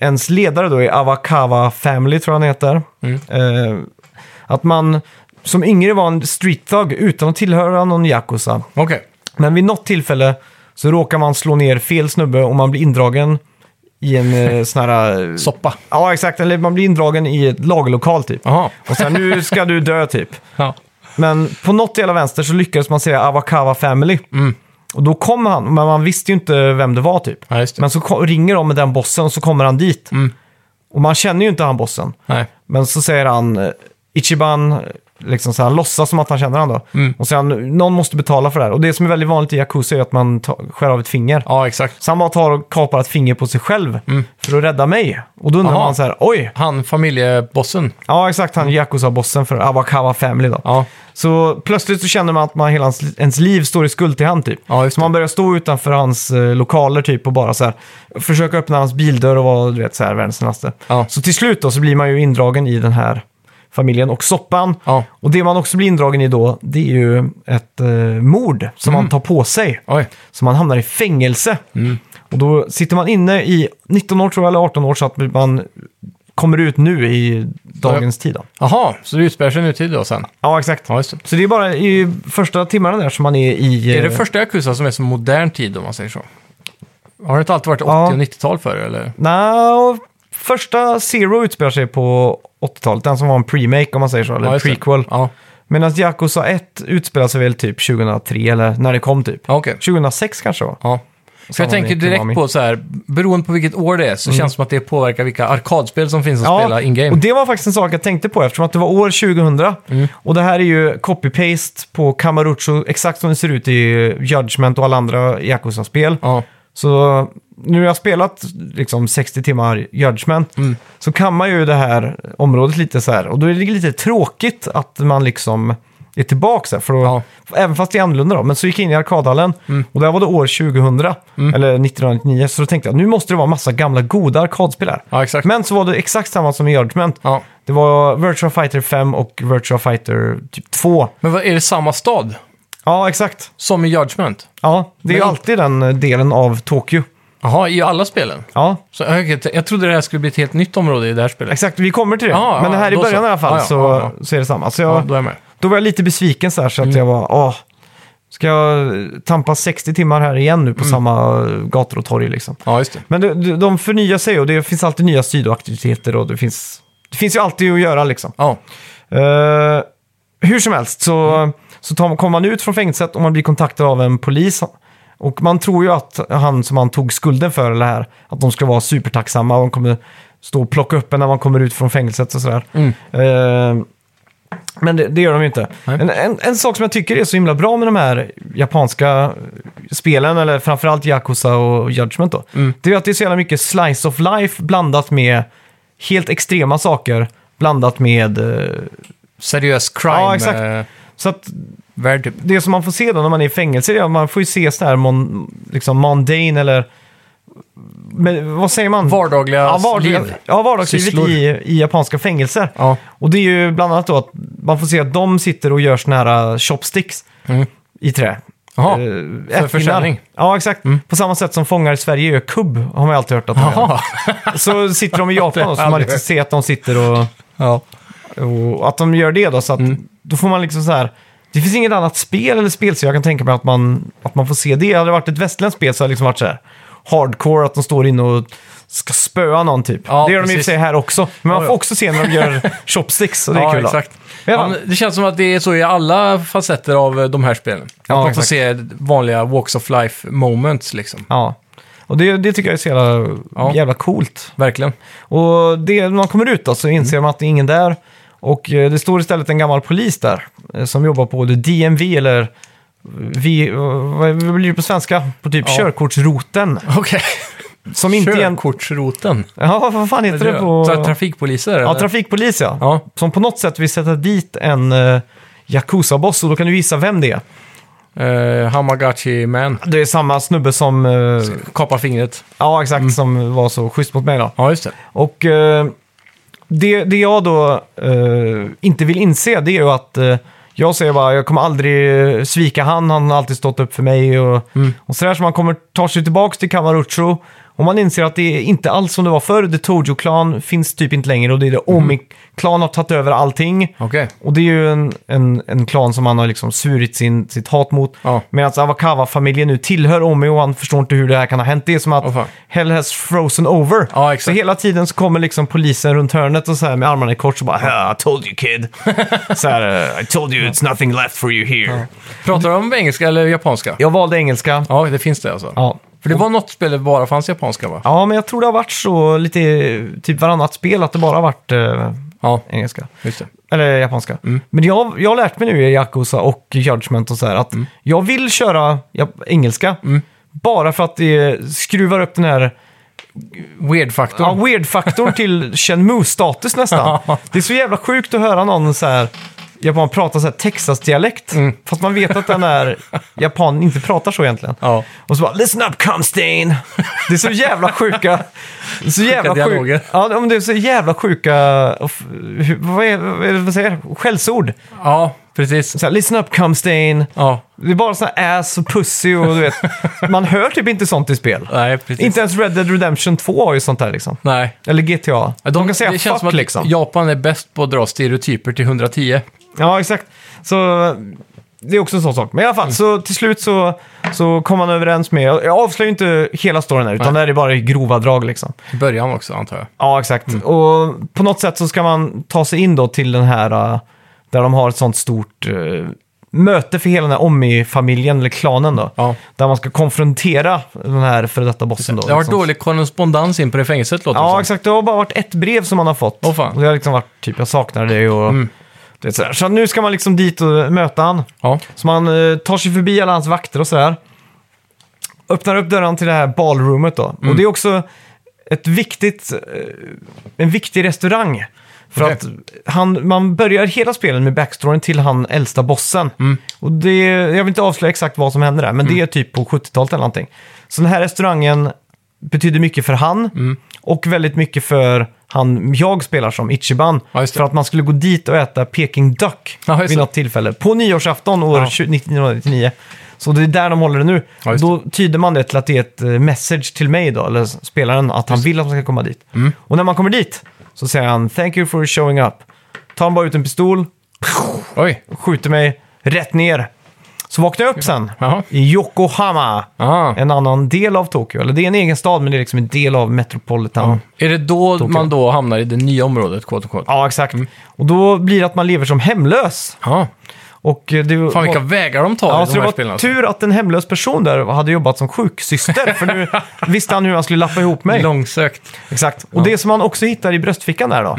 ens ledare då är Awakawa Family, tror jag han heter. Mm. Eh, att man som yngre var en street thug utan att tillhöra någon Yakuza. Okej. Men vid något tillfälle så råkar man slå ner fel snubbe och man blir indragen i en eh, sån här... eh, Soppa. Ja, exakt. Eller man blir indragen i ett lagerlokal typ. Jaha. Och sen nu ska du dö typ. Ja. Men på något jävla vänster så lyckades man säga Awakawa Family. Mm. Och då kom han, men man visste ju inte vem det var typ. ja, just det. Men så ko- ringer de med den bossen och så kommer han dit. Mm. Och man känner ju inte han bossen. Nej. Men så säger han eh, Ichiban, liksom så här, låtsas som att han känner då. Mm. Och han, någon måste betala för det här. Och det som är väldigt vanligt i Yakuza är att man tar, skär av ett finger. Ja, exakt. Så han bara tar och kapar ett finger på sig själv för att rädda mig. Och då undrar Jaha. man så här, oj! Han, familjebossen. Ja, exakt, han Yakuza-bossen för Awakawa Family då. Ja. Så plötsligt så känner man att man, hela ens, ens liv står i skuld till han typ. Ja, så man börjar stå utanför hans eh, lokaler typ och bara så här, försöka öppna hans bildörr och vara du vet, så här, världens. Ja. Så till slut då så blir man ju indragen i den här familjen och soppan. Ja. Och det man också blir indragen i då, det är ju ett eh, mord som Mm. man tar på sig. Oj. Så man hamnar i fängelse. Mm. Och då sitter man inne i 19 år tror jag, eller 18 år, så att man kommer ut nu i dagens tid. Då. Jaha, så det utspelar sig nutid då sen? Ja, exakt. Ja, just det. Så det är bara i första timmarna där som man är i... Är det eh, första Yakuza som är så modern tid om man säger så? Har det inte alltid varit 80 Ja. och 90-tal förr eller? Nja, första Zero utspelar sig på 80-talet, den som var en pre-make om man säger så, eller Ja, prequel. Ja, Medan Yakuza 1 utspelar sig väl typ 2003, eller när det kom typ. ja okej. 2006 kanske var. Ja. Samma jag tänker direkt Konami. på så här, beroende på vilket år det är så känns det som att det påverkar vilka arkadspel som finns att spela och in-game. det var faktiskt en sak jag tänkte på eftersom att det var år 2000. Mm. Och det här är ju copy-paste på Kamarucho, exakt som det ser ut i Judgment och alla andra Yakuza-spel. Ja, Så nu har jag spelat liksom 60 timmar Judgment Mm. så kan man ju det här området lite så här. Och då är det lite tråkigt att man liksom är tillbaka så här, för då, Ja. Även fast det är annorlunda då. Men så gick jag in i arkadhallen Mm. och där var det år 2000, eller 1999. Så då tänkte jag nu måste det vara massa gamla goda arkadspel här. ja exakt. Men så var det exakt samma som i Judgment. Ja. Det var Virtua Fighter 5 och Virtua Fighter typ 2. Men vad, är det samma stad Ja, exakt. som i Judgment? Ja, det är ju Men- alltid den eh, delen av Tokyo. Jaha, i alla spelen? Ja, Så, okej, jag trodde det här skulle bli ett helt nytt område i det här spelet. exakt. Vi kommer till det. Ja, Men det ja, här i då början så. i alla fall Ja, ja, så, ja, så är det samma. Så Ja, jag, då är jag med. då var jag lite besviken så här så att Mm. jag var, åh, ska jag tampas 60 timmar här igen nu på Mm. samma gator och torg liksom. Ja, just det. Men de- de förnyar sig och det finns alltid nya sidoaktiviteter och det finns, det finns ju alltid att göra liksom. Ja, Eh, hur som helst så, så tar, kommer man ut från fängelset och man blir kontaktad av en polis. Och man tror ju att han som han tog skulden för eller här, att de ska vara supertacksamma och de kommer stå och plocka upp en när man kommer ut från fängelset och sådär. Mm. Eh, men det, det gör de ju inte. En, en, en sak som jag tycker är så himla bra med de här japanska spelen, eller framförallt Yakuza och Judgment då, Mm. det är att det är så jävla mycket slice of life blandat med helt extrema saker, blandat med... eh, Seriös crime. Ja, exakt. eh, Så att värld typ. det som man får se då när man är i fängelse, det är att man får ju se sådär mon, liksom mundane eller... Men, vad säger man? Vardagliga ja, liv. ja, vardagslivet Sysslor. i, i japanska fängelser. Ja. Och det är ju bland annat då att man får se att de sitter och gör såna här uh, chopsticks Mm. i trä. Jaha, Eh, för ättingar. försäljning. Ja, exakt. På samma sätt som fångar i Sverige gör kubb, har man ju alltid hört att de gör. Jaha. Så sitter de i Japan då, så får man jag liksom aldrig se att de sitter och, Ja. Och att de gör det då. Så att Mm. då får man liksom så här... Det finns inget annat spel eller spelserie jag kan tänka mig att man, att man får se det. Hade det varit ett västländskt spel så hade det liksom varit så här hardcore, att de står inne och ska spöa någon typ. Ja, det gör de i och för precis. sig här också. Men man Ja, får också se när de gör chopsticks och det är kul. då. exakt. Ja, men det känns som att det är så i alla facetter av eh, de här spelen. Ja, att man får exakt. se vanliga walks of life moments liksom. Ja. Och det, det tycker jag är så jävla, Ja. jävla coolt. Verkligen. Och det, när man kommer ut då så inser man att det är ingen där. Och eh, det står istället en gammal polis där eh, som jobbar på det DMV eller vi, eh, vad blir det på svenska? På typ Ja. körkortsroten. Okej. Som inte. Körkortsroten. Ja, vad fan heter det på... Så trafikpoliser? Ja, eller? trafikpolis ja. Ja. Som på något sätt vill sätta dit en uh, Yakuza-boss och då kan du gissa vem det är. Eh, Hamagachi Man. Det är samma snubbe som... eh, Kapa fingret. ja, exakt. Som var så schysst mot mig då. Ja, just det. Och eh, det, det jag då eh, inte vill inse det är ju att eh, jag säger bara jag kommer aldrig eh, svika han, han har alltid stått upp för mig och, och sådär. Så man kommer ta sig tillbaka till Kamarucho och man inser att det är inte alls som det var förr. The Tojo-klan finns typ inte längre och det är det Omi-klan har tagit över allting. Okej. Och det är ju en, en, en klan som han har liksom svurit sin, sitt hat mot. Ja. Medan Awakawa-familjen nu tillhör Omi och han förstår inte hur det här kan ha hänt. Det är som att fan. Hell has frozen over. Ja. Så hela tiden så kommer liksom polisen runt hörnet och så här med armarna i kors och bara "Ah, I told you kid. så här, "Uh, I told you it's nothing left for you here. Pratar de om engelska eller japanska? Jag valde engelska. Ja, det finns det alltså. Ja. För det var något spel där det bara fanns japanska va? ja, men jag tror det har varit så lite typ varannat spel att det bara har varit eh, Ja, engelska. just det. Eller japanska. Men jag, jag har lärt mig nu i Yakuza och Judgment och så här att jag vill köra jap- engelska. Bara för att det skruvar upp den här Weird-faktorn. ja, weird-faktorn till Shenmue-status nästan. Det är så jävla sjukt att höra någon så här japan prata så här Texas-dialekt. Fast man vet att den här japanen inte pratar så egentligen. Ja. Och så bara “Listen up, Comstain!” Det är så jävla sjuka... Så jävla dialoger. sjuka... Ja, men det är så jävla sjuka... hur- Vad, är, vad, är, vad säger jag? Skällsord. ja, precis. Så här, “Listen up, Comstain!” Ja, Det är bara så här ass och pussy och du vet. Man hör typ inte sånt i spel. nej, precis. Inte ens Red Dead Redemption 2 har ju sånt där liksom. Nej. Eller GTA. De, kan säga det känns fuck som att liksom. Japan är bäst på att dra stereotyper till 110. Ja, exakt. Så det är också en sån sak. Men i alla fall, så till slut så, så kom man överens med... Jag avslöjar ju inte hela storyn här, utan Nej. det här är bara i grova drag liksom. I början också, antar jag. Ja, exakt. Mm. Och på något sätt så ska man ta sig in då till den här... uh, där de har ett sånt stort uh, möte för hela den här Omi-familjen, eller klanen då. Ja. Där man ska konfrontera den här före detta bossen då. Det har varit liksom. dålig korrespondens in på det fängelset, låter det Ja, som. exakt. Det har bara varit ett brev som man har fått. Åh, fan. Och det har liksom varit typ, jag saknar dig och... Mm. Det är sådär. Så nu ska man liksom dit och möta han. Ja. Så man eh, tar sig förbi alla hans vakter och sådär. Öppnar upp dörren till det här ballroomet då. Mm. Och det är också ett viktigt, eh, en viktig restaurang. För Okej. att han, man börjar hela spelet med backstoryn till han äldsta bossen. Mm. Och det, jag vill inte avslöja exakt vad som händer där, men det är typ på 70-talet eller någonting. Så den här restaurangen betyder mycket för han Mm. och väldigt mycket för han jag spelar som, Ichiban. Ja, för att man skulle gå dit och äta Peking Duck Ja, vid något tillfälle. På nyårsafton år Ja. 20- 1999. Så det är där de håller det nu. Ja. Då tyder man det till att det är ett eh, message till mig då, eller spelaren, att han vill att man ska komma dit. Mm. Och när man kommer dit så säger han “Thank you for showing up”. Tar han bara ut en pistol, Oj. skjuter mig rätt ner. Så vaknar jag upp sen Jaha. i Yokohama, Aha. en annan del av Tokyo. Eller det är en egen stad, men det är liksom en del av Metropolitan. Är det då Tokyo. man då hamnar i det nya området, quote unquote? Ja, exakt. Och då blir det att man lever som hemlös. Ja. Och eh, det, Fan vilka vägar de tar Ja, i så de det här var spelen. Alltså. tur att en hemlös person där hade jobbat som sjuksyster, för nu visste han hur han skulle lappa ihop mig. Långsökt. Exakt. Och det som man också hittar i bröstfickan där då,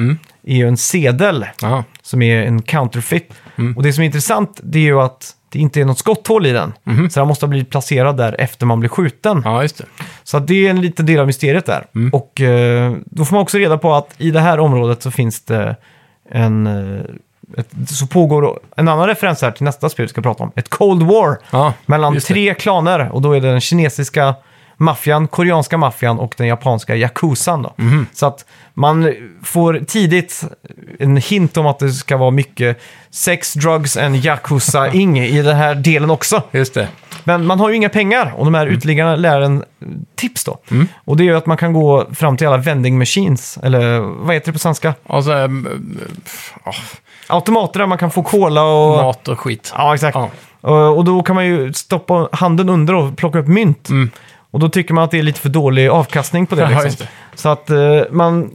är ju en sedel Jaha. som är en counterfeit. Och det som är intressant det är ju att det inte är något skotthål i den. Så den måste ha blivit placerad där efter man blir skjuten. Ja, just det. Så att det är en liten del av mysteriet där. Och eh, då får man också reda på att i det här området så finns det en... Eh, ett, så pågår en annan referens här till nästa spel vi ska prata om. Ett Cold War Ja, mellan just det. tre klaner. Och då är det den kinesiska maffian, koreanska maffian och den japanska yakuzan. Då. Mhm. Så att man får tidigt en hint om att det ska vara mycket sex, drugs and yakuza-ing i den här delen också. Just det. Men man har ju inga pengar och de här uteliggarna lär en tips då. Och det är ju att man kan gå fram till alla vending machines, eller vad heter det på svenska? Och så, ähm, ja, Automater där man kan få cola och... mat och skit. Ja, exakt. Ja. Och, och då kan man ju stoppa handen under och plocka upp mynt. Och då tycker man att det är lite för dålig avkastning på det. Liksom. Så att eh, man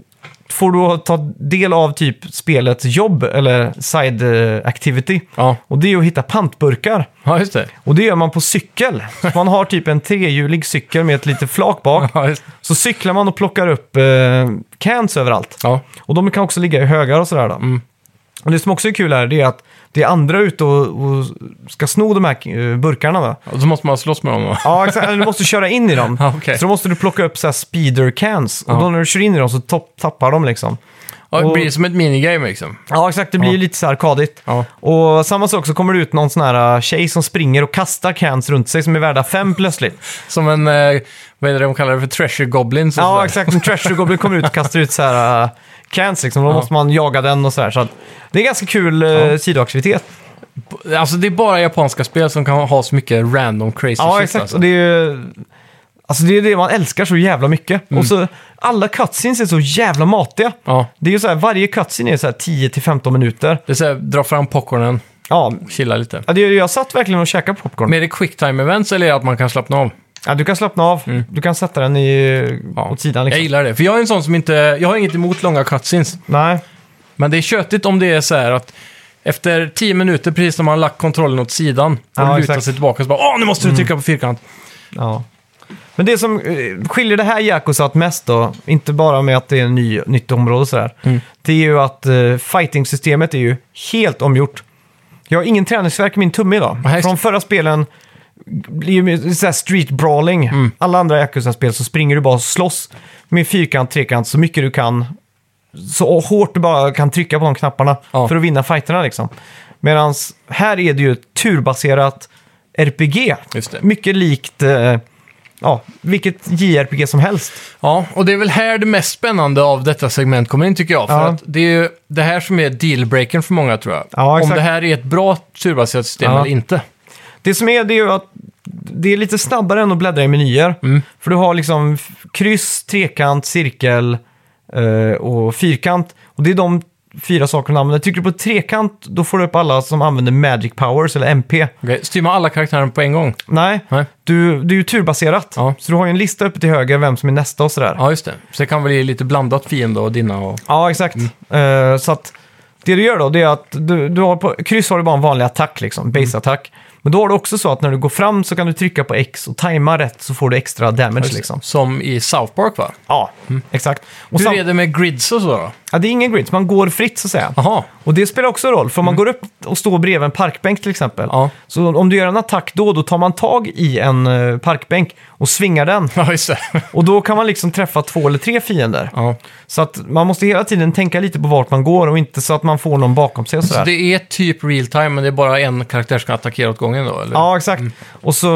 får då ta del av typ spelets jobb eller side eh, activity. Ja. Och det är att hitta pantburkar. ja, just det. Och det gör man på cykel. Så man har typ en trehjulig cykel med ett litet flak bak. Ja, just det. Så cyklar man och plockar upp eh, cans överallt. Ja. Och de kan också ligga i högar och sådär då. Mm. Och det som också är kul här det är att det är andra ute och, och ska sno de här eh, burkarna. Då. Och så måste man slåss med dem då. Ja, exakt. Du måste köra in i dem. Ja, okej. Så då måste du plocka upp så här speeder cans. Och Ja. då när du kör in i dem så topp, tappar de liksom. Ja, det blir som ett minigame liksom. Ja, exakt. Det blir Ja. ju lite så här arkadigt. Ja. Och samma sak så kommer det ut någon sån här uh, tjej som springer och kastar cans runt sig som är värda fem plötsligt. Som en, eh, vad är det de kallar det för, treasure goblins och Ja, sådär. exakt. En treasure goblin kommer ut och kastar ut så här uh, cans liksom. Då Ja. måste man jaga den och så här. Så att det är ganska kul uh, sidoaktivitet. Alltså det är bara japanska spel som kan ha så mycket random crazy Ja, shit exakt. alltså. Och det är ju... Alltså det är det man älskar så jävla mycket. Mm. Och så alla cutscenes är så jävla matiga. Ja, Det är ju så här, varje cutscene är så här 10-15 minuter. det är så här, dra fram popcornen, Ja, chilla lite. ja, det, jag satt verkligen och käkade popcorn. Men är det quicktime events eller är det att man kan slappna av? Ja, du kan slappna av. Du kan sätta den i, Ja. åt sidan Jag liksom. gillar det, för jag är en sån som inte, jag har inget emot långa cutscenes. Nej. Men det är köttigt om det är så här att efter 10 minuter, precis när man har lagt kontrollen åt sidan, och Ja, lutar exakt. sig tillbaka så bara Åh, nu måste du trycka på fyrkant. Ja. Men det som eh, skiljer det här Yakuzat mest då, inte bara med att det är en ny, nytt område och sådär, Mm. det är ju att uh, fighting-systemet är ju helt omgjort. Jag har ingen träningsvärk i min tumme idag. Just Från förra spelen blir ju med så här street brawling. Mm. Alla andra Yakuza-spel så springer du bara och slåss med fyrkant, trekant så mycket du kan. Så hårt du bara kan trycka på de knapparna Ja. för att vinna fighterna liksom. Medan här är det ju ett turbaserat RPG. Mycket likt eh, ja, vilket JRPG som helst. Ja, och det är väl här det mest spännande av detta segment kommer in tycker jag. För Ja. att det är ju det här som är dealbreakern för många tror jag. Ja, Om exakt. det här är ett bra turbaserat system Ja. eller inte. Det som är, det är ju att det är lite snabbare än att bläddra i menyer. Mm. För du har liksom f- kryss, trekant, cirkel eh, och fyrkant. Och det är de fyra sakerna du använder. Trycker du på trekant, då får du upp alla som använder Magic Powers eller MP. Okay. Styr man alla karaktärer på en gång? Nej, Nej. du, det är ju turbaserat. Ja. Så du har ju en lista uppe till höger, vem som är nästa och sådär. Ja, just det. Så det kan bli lite blandat fiende och dina och... Ja, exakt. Eh, så att det du gör då, det är att du, du har på kryss har du bara en vanlig attack, liksom, base-attack. Men då har du också så att när du går fram så kan du trycka på X och tajma rätt så får du extra damage liksom. Som i South Park va? Ja, exakt. Och Hur sam- är det med grids och så då? Ja, det är ingen grids, man går fritt så att säga. Jaha, Och det spelar också roll, för om man går upp och står bredvid en parkbänk till exempel. Ja. Så om du gör en attack då, då tar man tag i en eh, parkbänk och svingar den. ja just det. Och då kan man liksom träffa två eller tre fiender. ja. Så att man måste hela tiden tänka lite på vart man går och inte så att man får någon bakom sig och Så det är typ real time men det är bara en karaktär som kan attackera åt gången då? Eller? Ja, exakt. Och så...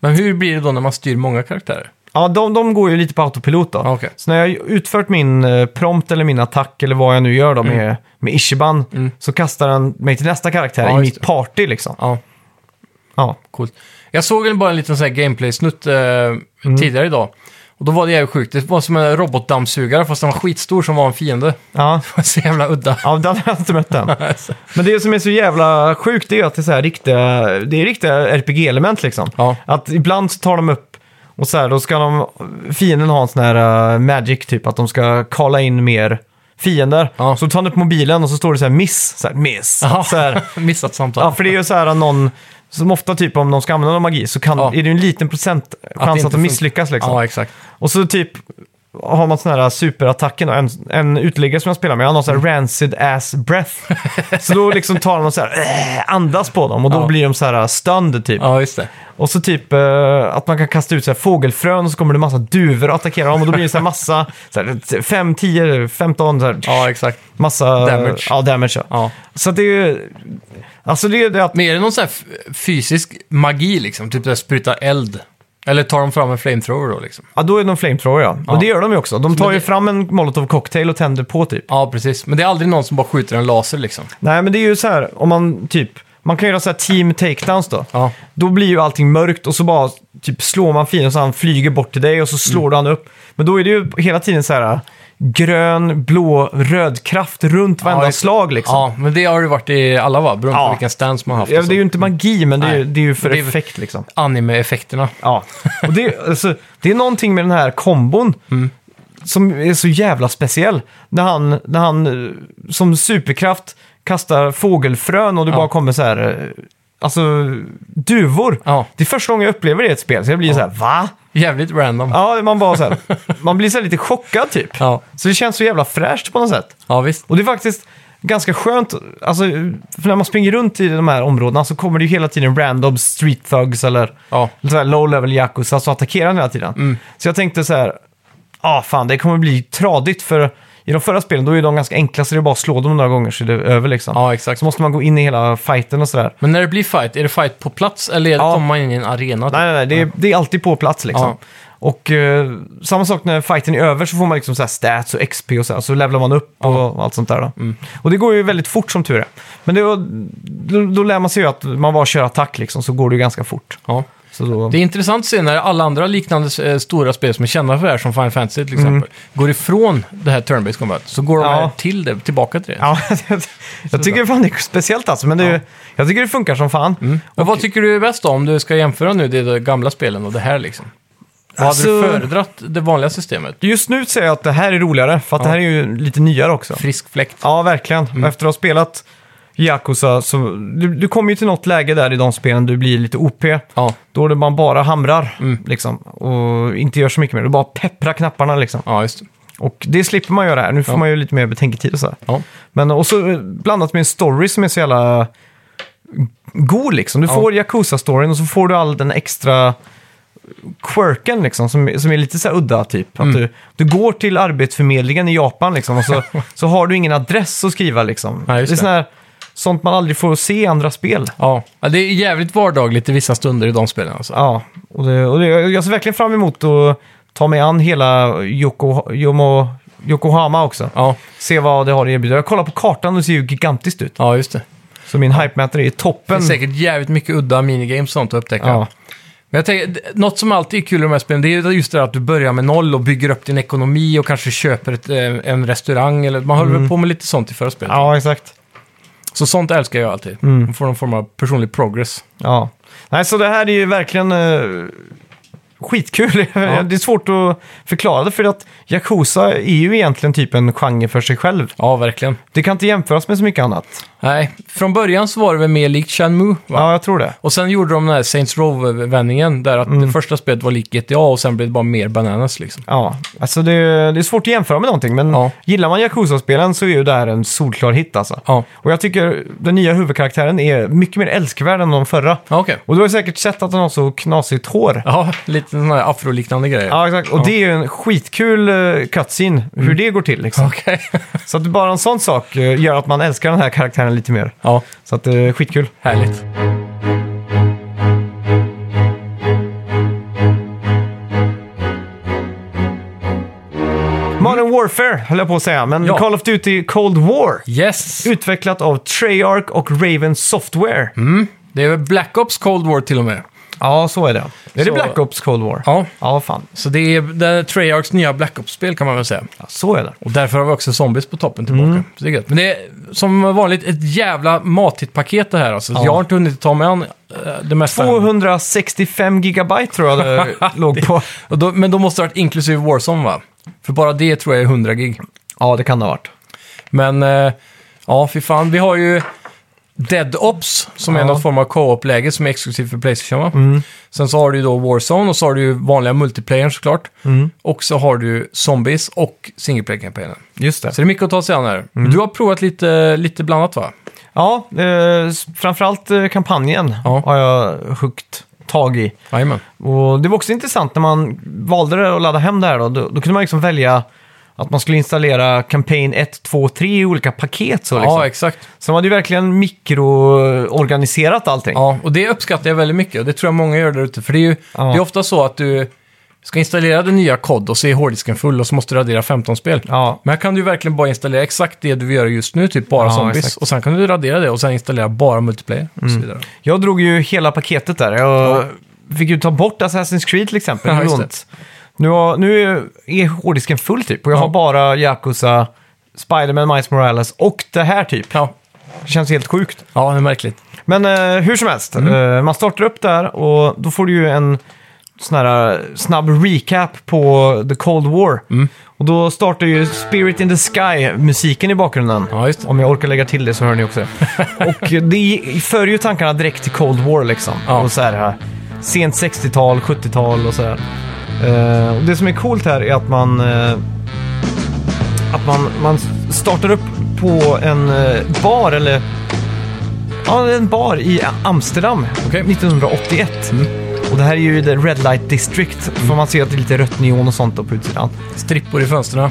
Men hur blir det då när man styr många karaktärer? Ja, de, de går ju lite på autopilot då. Ja, okej. Så när jag utfört min eh, prompt eller min attack eller vad jag nu gör då med, med Ishiban så kastar den mig till nästa karaktär Mm. Ja, i just mitt party liksom. Ja, Ja. coolt. Jag såg bara en liten sån här gameplay-snutt eh, Mm. tidigare idag. Och då var det jävligt sjukt. Det var som en robotdammsugare fast den var skitstor som var en fiende. Ja. Det var så jävla udda. Ja, den har jag inte mött än. Men det som är så jävla sjukt det är att det är, så här riktiga, det är riktiga RPG-element liksom. Ja. Att ibland så tar de upp och så här, då ska de, fienden ha en sån här uh, magic typ, att de ska kalla in mer fiender. Ja. Så tar han upp mobilen och så står det så här miss, så här, miss. Jaha. Så här, Missat samtal. ja, för det är ju så här någon, som ofta typ om de ska använda någon magi så kan, Ja. är det ju en liten procent chans att, inte de misslyckas liksom. Ja, exakt. Och så typ har man sån här superattacken. och En, en uteliggare som jag spelar med, han har sån här rancid ass breath. så då liksom tar han och så här, äh, andas på dem och då Ja. blir de så här stunned typ. Ja, just det. Och så typ eh, att man kan kasta ut så här fågelfrön och så kommer det massa duvor och attackerar dem och då blir det så här massa, så här, 5, 10, 15, så här, Ja, exakt. massa... Damage. Ja, damage ja. Ja. Så det är ju... Alltså det är ju det att... Men är det någon sån här f- fysisk magi liksom? Typ där spruta eld? Eller tar de fram en flamethrower då liksom? Ja, då är de flamethrower ja. Ja. Och det gör de ju också. De tar ju fram en molotov cocktail och tänder på typ. Ja, precis. Men det är aldrig någon som bara skjuter en laser liksom? Nej, men det är ju så här, om man typ... Man kan göra så här team takedowns då. Ja. Då blir ju allting mörkt och så bara typ slår man fienden så han flyger bort till dig och så slår du han upp. Men då är det ju hela tiden så här grön, blå, röd kraft runt varenda det. slag liksom. Ja, men det har det varit i alla va? Beroende Ja. på vilken stance man har haft. Ja, det är ju inte magi, men det är, det är ju för Det är- effekt liksom. Anime-effekterna. Ja, och det, alltså, det är någonting med den här kombon som är så jävla speciell. När han, när han eh, som superkraft kastar fågelfrön och det Ja. bara kommer så här, eh, alltså duvor. Ja. Det är första gången jag upplever det i ett spel, så jag blir så här, va? Jävligt random. Ja, man bara så här, man blir så här lite chockad typ. Ja, Så det känns så jävla fräscht på något sätt. ja visst. Och det är faktiskt ganska skönt, alltså, för när man springer runt i de här områdena så kommer det ju hela tiden random street thugs eller Ja. så här low level yakuza så attackerar den hela tiden. Mm. Så jag tänkte så här, ah fan det kommer bli tradigt för i de förra spelen då är de ganska enkla så det är bara att slå dem några gånger så är det över liksom. Ja, exakt. Så måste man gå in i hela fighten och sådär. Men när det blir fight, är det fight på plats eller är det, Ja. kommer man in i en arena? typ? Nej, nej, nej, det är, det är alltid på plats liksom. Ja. Och eh, samma sak när fighten är över så får man liksom så här stats och XP och så här, så levlar man upp och allt sånt där. Då. Mm. Och det går ju väldigt fort som tur är. Men det, var- då, då lär man sig ju att man bara kör attack liksom, så går det ju ganska fort. Ja. Så då, Det är intressant att se när alla andra liknande eh, stora spel som är kända för det här, som Final Fantasy till exempel, går ifrån det här turn-based combat, så går de Mm. Ja. här till det, tillbaka till det. Ja, jag tycker fan det är speciellt alltså, men det, Ja. jag tycker det funkar som fan. Men vad tycker du är bäst då, om du ska jämföra nu det gamla spelen och det här liksom? Vad Alltså- hade du föredratt det vanliga systemet? Just nu säger jag att det här är roligare, för att Ja. det här är ju lite nyare också. Frisk fläkt. Ja, verkligen. Mm. Och Efter att ha spelat Yakuza så... Du, du kommer ju till något läge där i de spelen du blir lite OP. Ja, Då det man bara hamrar Mm. liksom, och inte gör så mycket mer. Du bara pepprar knapparna liksom. ja just det. Och det slipper man göra här. Nu får Ja. man ju lite mer betänketid och så. här. Ja. Men och så eh, blandat med en story som är så jävla god liksom. Du Ja. får Yakuza-storyn och så får du all den extra quirken liksom, som, som är lite så här udda typ. Att Mm. du, du går till arbetsförmedlingen i Japan liksom och så, så har du ingen adress att skriva liksom. Ja, just det är det. sån här, sånt man aldrig får se i andra spel. Ja. ja, det är jävligt vardagligt i vissa stunder i de spelen alltså. Ja, och, det, och det, jag ser verkligen fram emot att ta mig an hela Yoko, Yomo, Yokohama också. Ja, Se vad det har att erbjuda. Jag kollar på kartan och det ser ju gigantiskt ut. ja just det. Så min hype-mätare är i Det toppen. är säkert jävligt mycket udda minigames och sånt att upptäcka. Ja, Men jag tänker, något som alltid är kul i de här spelen, det är ju just det att du börjar med noll och bygger upp din ekonomi och kanske köper ett, eh, en restaurang. Eller, man håller väl på med lite sånt i förra spelet. ja exakt. Så sånt älskar jag alltid. Mm. Man får någon form av personlig progress. Ja. Nej, så det här är ju verkligen eh, skitkul. det är svårt att förklara det för att Yakuza är ju egentligen typ en genre för sig själv. Ja, verkligen. Det kan inte jämföras med så mycket annat. Nej, från början så var det väl mer likt Shenmue, va? Ja, jag tror det. Och sen gjorde de den här Saints Row-vändningen, där att Mm. det första spelet var likt GTA och sen blev det bara mer bananas liksom. Ja, alltså det, det är svårt att jämföra med någonting, men Ja. gillar man Yakuza-spelen så är ju det här en solklar hit alltså. Ja, Och jag tycker den nya huvudkaraktären är mycket mer älskvärd än de förra. ja okej. Och du har ju säkert sett att den har så knasigt hår. Ja, lite sådana här afroliknande grejer. Ja, exakt. Och det är ju en skitkul uh, cutscene, hur det går till liksom. Okej. Så att bara en sån sak eh, gör att man älskar den här karaktären lite mer. ja, Så att det är skitkul. härligt. Modern Warfare höll jag på att säga, men Ja. Call of Duty Cold War. Yes! Utvecklat av Treyarch och Raven Software. Mm. Det är väl Black Ops Cold War till och med. Ja, så är det. Är det Så- Black Ops Cold War? Ja, Ja, fan. så det är, det är Treyarchs nya Black Ops-spel kan man väl säga. Ja, så är det. Och därför har vi också zombies på toppen tillbaka. Mm. Så det är gött. Men det är som vanligt ett jävla matigt paket det här. Alltså. Ja. Jag har inte hunnit ta mig an eh, det mesta. 265 gigabyte tror jag det låg på. Och då, men då måste det ha varit inklusive Warzone va? För bara det tror jag är 100 gig. Ja, det kan det ha varit. Men eh, ja, fy fan. Vi har ju Dead Ops, som är Ja. någon form av co-op-läge som är exklusivt för Playstation. Va? Sen så har du ju då Warzone och så har du ju vanliga multiplayer såklart. Och så har du Zombies och single player-kampanjen. Just det. Så det är mycket att ta sig an här. Men Du har provat lite, lite blandat va? Ja, eh, s- framförallt eh, kampanjen Ja. har jag huggt tag i. Jajamän. Och det var också intressant när man valde det att ladda hem det här då, då, då kunde man liksom välja att man skulle installera Campaign 1, 2 och 3 i olika paket. Så, liksom. Ja, exakt. så de hade ju verkligen mikroorganiserat allting. Ja, och det uppskattar jag väldigt mycket och det tror jag många gör där ute. För det är ju Ja. det är ofta så att du ska installera den nya kod och så är hårddisken full och så måste du radera 15 spel. Ja. Men här kan du verkligen bara installera exakt det du göra just nu, typ bara Ja, zombies. exakt. Mm. Och sen kan du radera det och sen installera bara multiplayer och så vidare. Jag drog ju hela paketet där. Jag fick ju ta bort Assassin's Creed till exempel. Ja, Nu, har, nu är- hårddisken full typ. Och jag Ja. har bara Yakuza, Spiderman, Miles Morales och det här typ. Ja. Det känns helt sjukt. ja, det är märkligt. Men eh, hur som helst, Mm. eh, man startar upp där och då får du ju en sån här eh, snabb recap på The Cold War. Mm. Och då startar ju Spirit in the Sky-musiken i bakgrunden. Ja, just det. Om jag orkar lägga till det så hör ni också det. och det för ju tankarna direkt till Cold War liksom. Ja. Och så här, här sent 60-tal, 70-tal och sådär. Eh, och det som är coolt här är att man, eh, att man, man startar upp på en eh, bar eller Ja, en bar i Amsterdam Okej. 1981. Och det här är ju the Red Light District. Får man se att det är lite rött neon och sånt på utsidan. Strippor i fönstren.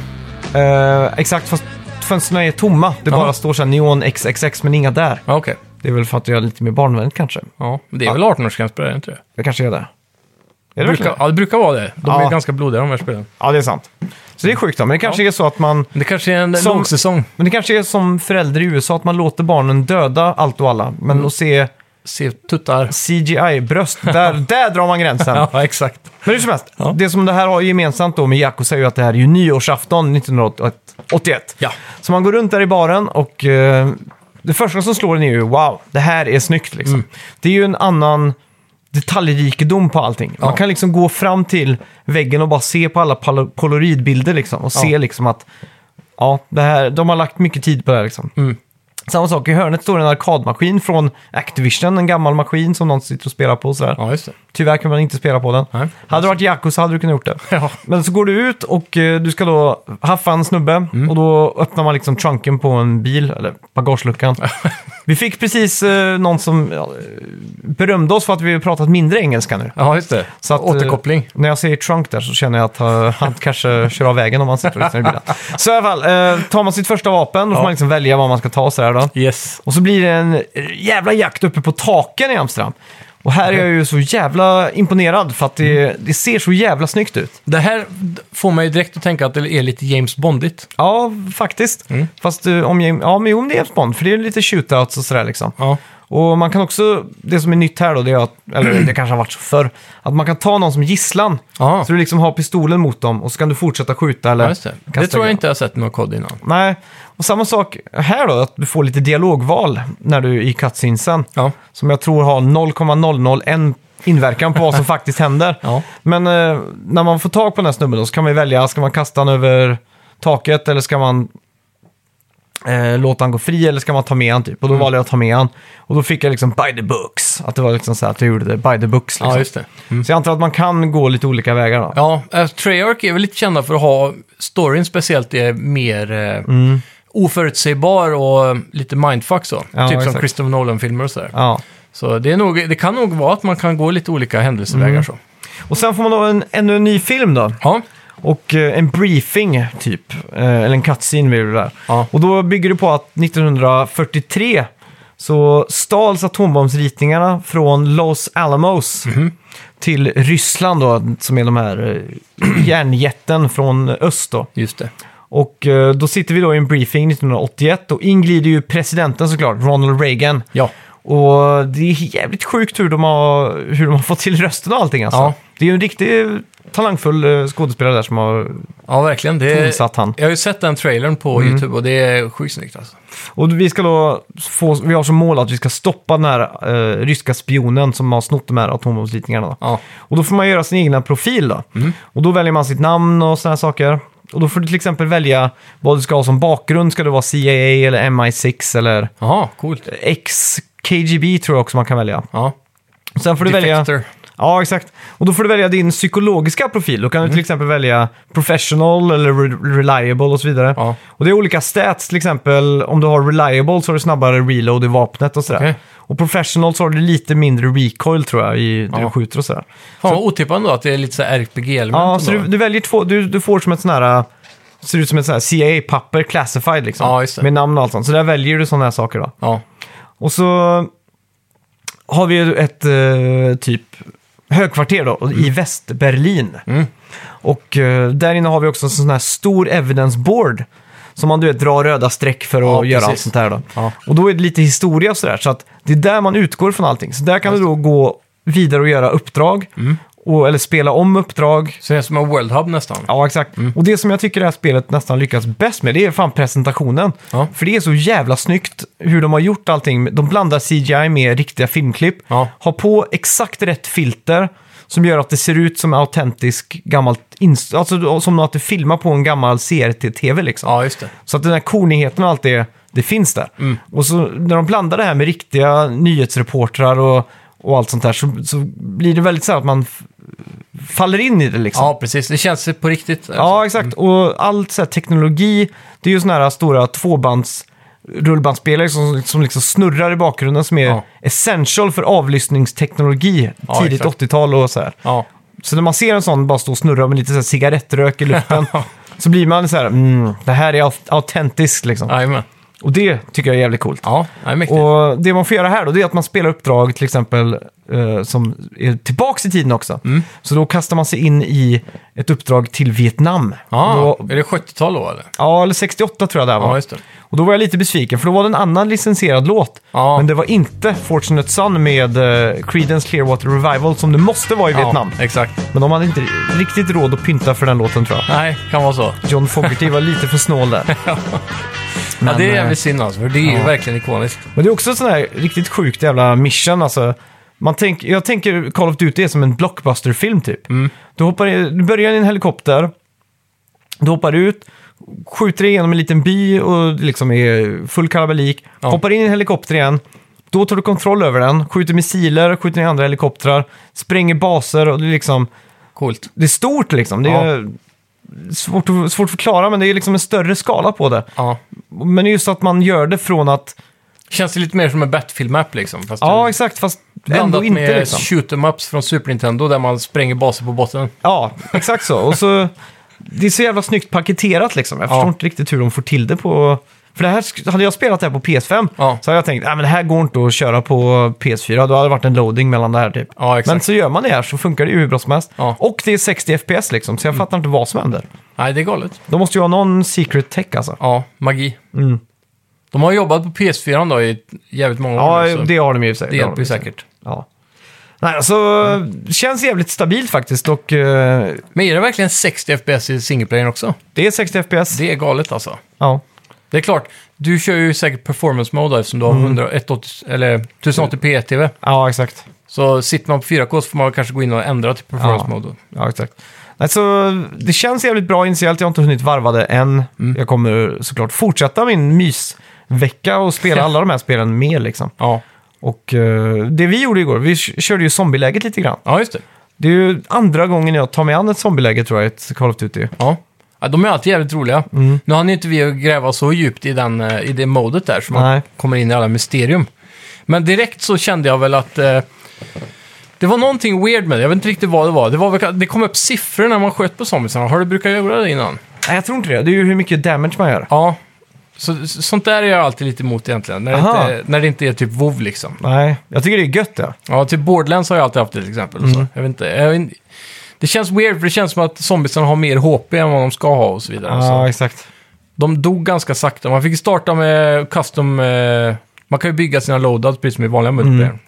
Exakt, fast fönstren är tomma. Det Ja. bara står så här neon XXX men inga där. Ja, okej. Det är väl för att jag är lite mer barnvänligt kanske. Ja, det är väl 18-årsgräns på det inte det? Det kanske är det. Är det Brukar, verkligen? ja, det brukar vara det. De Ja. är ganska blodiga de här spelen. Ja, det är sant. Så det är sjukt då. Men det kanske är så att man... Det kanske är en Som- lågsäsong. Men det kanske är som förälder i USA, att man låter barnen döda allt och alla. Men Mm. att se Se tuttar. CGI-bröst, där, där drar man gränsen. Ja, exakt. Men hur som helst, Ja. det som det här har gemensamt då med Yakuza är ju att det här är ju nyårsafton 1981. Ja. Så man går runt där i baren och eh, det första som slår en är ju wow, det här är snyggt liksom. Mm. Det är ju en annan detaljrikedom på allting. Man Ja. kan liksom gå fram till väggen och bara se på alla pol- polaroidbilder liksom och se liksom att ja, det här, de har lagt mycket tid på det här liksom. Mm. Samma sak, i hörnet står en arkadmaskin från Activision, en gammal maskin som någon sitter och spelar på och sådär. Ja, just det. Tyvärr kan man inte spela på den. Nej. Hade det varit Yakuza hade du kunnat gjort det. Ja. Men så går du ut och eh, du ska då haffa en snubbe Mm. och då öppnar man liksom trunken på en bil, eller bagageluckan. vi fick precis eh, någon som ja, eh, berömde oss för att vi har pratat mindre engelska nu. Ja, just det. Så att, eh, Återkoppling. När jag säger trunk där så känner jag att eh, han kanske kör av vägen om man sitter och lyssnar i bilen. Så i alla fall, eh, tar man sitt första vapen, då får Ja. man liksom välja vad man ska ta så här då. Yes. Och så blir det en jävla jakt uppe på taken i Amsterdam. Och här är jag ju så jävla imponerad för att det, det ser så jävla snyggt ut. Det här får mig direkt att tänka att det är lite James Bondigt. Ja, faktiskt. Mm. Fast eh, om, James- ja, men jo, om det är James Bond, för det är lite shootouts och sådär liksom. Ja. Och man kan också, det som är nytt här då, det är att, eller det kanske har varit så förr, att man kan ta någon som gisslan. Ja, Så du liksom har pistolen mot dem och så kan du fortsätta skjuta eller... ja just det. Det kasta tror jag grejer. inte jag har sett någon kod innan. Nej, och samma sak här då, att du får lite dialogval när du i cutscenesen. Ja. Som jag tror har 0,001 inverkan på vad som faktiskt händer. Ja. Men eh, när man får tag på den här snubben då så kan man välja, ska man kasta den över taket eller ska man eh, låta han gå fri eller ska man ta med han typ? Och Mm. då valde jag att ta med han. Och då fick jag liksom by the books. Att det var liksom så här att jag gjorde det by the books. Liksom. Ja, just det. Mm. Så jag antar att man kan gå lite olika vägar då. Ja, äh, Treyarch är väl lite kända för att ha storyn speciellt är mer eh, oförutsägbar och lite mindfuck så. Ja, typ som exakt. Christopher Nolan-filmer och sådär. Ja. Så det, är nog, det kan nog vara att man kan gå lite olika händelsevägar Mm. så. Och sen får man då en, ännu en ny film då. Ja, Och eh, en briefing typ. Eh, eller en cutscene blir det där. Ja. Och då bygger det på att 1943 så stals atombombsritningarna från Los Alamos Mhm. till Ryssland då, som är de här eh, järnjätten från öst då. just det. Och eh, då sitter vi då i en briefing 1981 och inglider ju presidenten såklart, Ronald Reagan. Ja, Och det är jävligt sjukt hur de har, hur de har fått till rösten och allting alltså. Ja. Det är ju en riktigt talangfull eh, skådespelare där som har ja verkligen. Det tonsatt han. jag har ju sett den trailern på Mm. YouTube och det är sjukt snyggt alltså. Och vi ska då få, vi har som mål att vi ska stoppa den här eh, ryska spionen som har snott de här atombombsritningarna. Då. Ja, Och då får man göra sin egna profil då. Och då väljer man sitt namn och sådana saker. och då får du till exempel välja vad du ska ha som bakgrund. Ska det vara CIA eller MI6 eller Jaha, coolt. XKGB tror jag också man kan välja. Ja. Sen får du välja... Defector. Ja, exakt. Och då får du välja din psykologiska profil. Då kan du Mm. till exempel välja professional eller re- reliable och så vidare. Ja. Och det är olika stats, till exempel om du har reliable så har du snabbare reload i vapnet och sådär. Okej. Och professional så har du lite mindre recoil tror jag i när Ja. du skjuter och sådär. Fan vad otippat ändå att det är lite så här RPG-element. Ja, så du, ändå. du väljer två, du, du får som ett sån här, ser ut som ett sån här CIA-papper, classified liksom. Ja, just det. Med namn och allt sånt. Så där väljer du sådana här saker då. Ja. Och så har vi ju ett eh, typ högkvarter då, i Västberlin. Mm. Och eh, där inne har vi också en sån här stor evidence board. Som man du vet, drar röda streck för att Ja, göra allt precis. sånt här då. Ja. Och då är det lite historia och sådär. Så att det är där man utgår från allting. Så där kan du då gå vidare och göra uppdrag. Och, eller spela om uppdrag. Så det är som en World Hub nästan. Ja, exakt. Mm. Och det som jag tycker det här spelet nästan lyckas bäst med, det är fan presentationen. Ja. För det är så jävla snyggt hur de har gjort allting. De blandar CGI med riktiga filmklipp. Ja. Har på exakt rätt filter som gör att det ser ut som autentisk gammalt Alltså som att du filmar på en gammal CRT-TV liksom. Ja, just det. Så att den här kornigheten och allt det, det finns där. Mm. Och så när de blandar det här med riktiga nyhetsreportrar och, och allt sånt där så, så blir det väldigt så att man faller in i det liksom. Ja, precis. Det känns på riktigt. Ja, exakt. Och all så här, teknologi, det är ju sådana här stora tvåbands rullbandspelare som, som liksom snurrar i bakgrunden som är Ja. essential för avlyssningsteknologi Ja, tidigt exakt. 80-tal och så här. Ja. Så när man ser en sån bara stå och snurra med lite så här cigarettrök i luften så blir man så här, mm, det här är aut- autentiskt liksom. Jajamän. Och det tycker jag är jävligt coolt. Ja, det är mäktigt. Och det man får göra här då, det är att man spelar uppdrag till exempel eh, som är tillbaks i tiden också. Mm. Så då kastar man sig in i ett uppdrag till Vietnam. Ja, Då, är det 70-tal då eller? ja, eller 68 tror jag det här var. Ja, just det. Och då var jag lite besviken, för då var det en annan licensierad låt. Ja. Men det var inte Fortunate Son med uh, Creedence Clearwater Revival som det måste vara i Vietnam. Ja, exakt. Men de hade inte riktigt råd att pynta för den låten tror jag. Nej, kan vara så. John Fogerty var lite för snål där. ja, Men, det är eh, jävligt synd alltså, för det är ju ja. verkligen ikoniskt. Men det är också sån här riktigt sjukt jävla mission. Alltså, man tänk, jag tänker Call of Duty är som en blockbuster-film typ. Mm. Du, hoppar i, du börjar i en helikopter, du hoppar ut, skjuter igenom en liten by och liksom är full kalabalik. Ja. Hoppar in i en helikopter igen, då tar du kontroll över den, skjuter missiler, skjuter ner andra helikoptrar, spränger baser och det är liksom... Coolt. Det är stort liksom. Det är svårt, att, svårt att förklara, men det är liksom en större skala på det. Ja. Men just att man gör det från att... Känns det lite mer som en Battlefield-map liksom. Fast Ja, du- exakt, fast Blandat ändå inte med liksom. shoot em ups från Super Nintendo där man spränger baser på botten. Ja, exakt så. Och så, det är så jävla snyggt paketerat liksom. Jag Ja. förstår inte riktigt hur de får till det på... För det här, sk- hade jag spelat det här på PS5 Ja. så hade jag tänkt att det här går inte att köra på PS4. Då hade det varit en loading mellan det här typ. Ja, exakt. Men så gör man det här så funkar det ju hur bra som helst. Ja. Mm. Och det är 60 FPS liksom, så jag fattar inte vad som händer. Nej, det är galet. De måste ju ha någon secret tech alltså. Ja, magi. Mm. De har jobbat på PS4 då i jävligt många år Ja, det har de ju sig. det hjälper ju säkert. Ja. Nej, alltså, känns jävligt stabilt faktiskt och eh, Men är det verkligen 60 FPS i singleplayern också? det är 60 FPS. Det är galet alltså. Ja. Det är klart, du kör ju säkert performance mode då, eftersom du har Mm. 100, 180, eller 1080p TV. ja, exakt. Så sitter man på 4K så får man kanske gå in och ändra till performance Ja. mode. Ja, exakt. Alltså, det känns jävligt bra initiellt. Jag har inte hunnit varva det än. Mm. Jag kommer såklart fortsätta min mysvecka och spela alla de här spelen mer liksom. Ja. Och eh, det vi gjorde igår, vi körde ju zombieläget lite grann. ja, just det. Det är ju andra gången jag tar mig an ett zombieläge tror jag, ett Call of Duty. Ja. ja, de är alltid jävligt roliga. Mm. Nu hann ju inte vi gräva så djupt i, den, eh, i det modet där, så man Nej. kommer in i alla mysterium. Men direkt så kände jag väl att eh, det var någonting weird med det. Jag vet inte riktigt vad det var. Det, var väl, det kom upp siffror när man sköt på zombiesarna. Har du brukat göra det innan? Nej, jag tror inte det. Det är ju hur mycket damage man gör. Ja. Så, så- sånt där är jag alltid lite emot egentligen. När det, Aha. inte, när det inte är typ WoW liksom. Nej, jag tycker det är gött det. Ja, typ Borderlands har jag alltid haft det till exempel. Mm. Så. Jag vet inte, jag vet. Det känns weird för det känns som att zombiesarna har mer HP än vad de ska ha och så vidare. Ja, Så. exakt. De dog ganska sakta. Man fick starta med custom... Eh, man kan ju bygga sina loadouts precis som i vanliga multiplayer. Mm.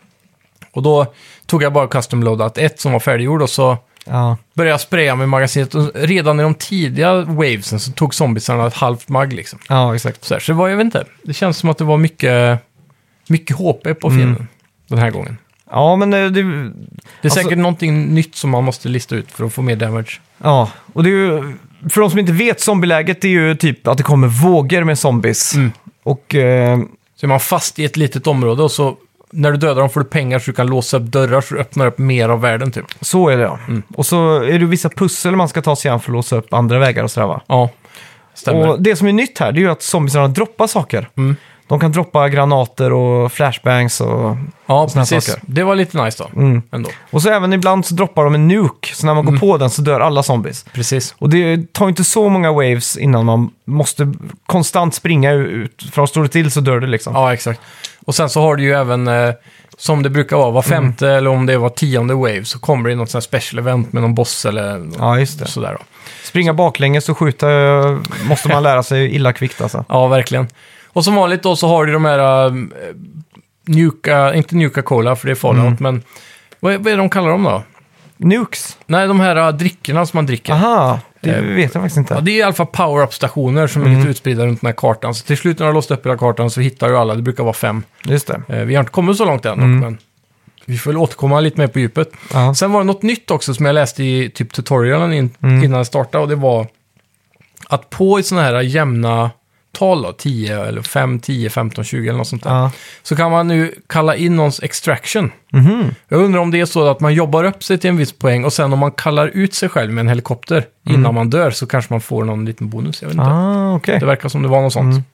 Och då tog jag bara custom loadout 1 som var färdiggjord och så Ja. började spraya med magasinet. Och redan i de tidiga wavesen så tog zombiesarna ett halvt mag liksom. ja, exakt. Så, här, så det var, jag vet inte, det känns som att det var mycket, mycket HP på fienden Mm. den här gången. Ja, men eh, det... Det är Alltså- säkert någonting nytt som man måste lista ut för att få mer damage. Ja, och det är ju för de som inte vet, zombieläget är ju typ att det kommer vågor med zombies. Mm. Och eh, Så är man fast i ett litet område och så när du dödar dem får du pengar så du kan låsa upp dörrar så du öppnar upp mer av världen typ. så är det ja. Mm. Och så är det vissa pussel man ska ta sig an för att låsa upp andra vägar och sådär va? Ja, stämmer. Och det som är nytt här, det är ju att zombiesarna droppar saker. Mm. De kan droppa granater och flashbangs och... ja, såna precis. saker. Det var lite nice då. Mm. Ändå. Och så även ibland så droppar de en nuke, så när man går på den så dör alla zombies. Precis. Och det tar inte så många waves innan man måste konstant springa ut. För står det till så dör det liksom. Ja, exakt. Och sen så har du ju även, eh, som det brukar vara, var femte eller om det var tionde wave så kommer det något sånt här special event med någon boss eller Ja, just det. sådär då. Springa baklänges och skjuta eh, måste man lära sig illa kvickt alltså. Ja, verkligen. Och som vanligt då så har du de här uh, Nuka, inte Nuka Cola för det är Fallout, men vad är, vad är det de kallar dem då? Nukes? Nej, de här uh, drickorna som man dricker. Aha, det Eh, vet jag faktiskt inte. Ja, det är i alla fall power-up-stationer som är lite utspridda runt den här kartan. Så till slut när du har låst upp hela kartan så hittar ju alla, det brukar vara fem. Just det. Eh, vi har inte kommit så långt än, dock, men vi får väl återkomma lite mer på djupet. Ja. Sen var det något nytt också som jag läste i typ tutorialen in, innan jag startade och det var att på i sådana här jämna tal då, 10 eller 5, 10, 15, 20 eller något sånt där. Ja. Så kan man nu kalla in någons extraction. Mhm. Jag undrar om det är så att man jobbar upp sig till en viss poäng och sen om man kallar ut sig själv med en helikopter innan man dör så kanske man får någon liten bonus. Jag vet inte. Ah, okej. Det verkar som det var något sånt.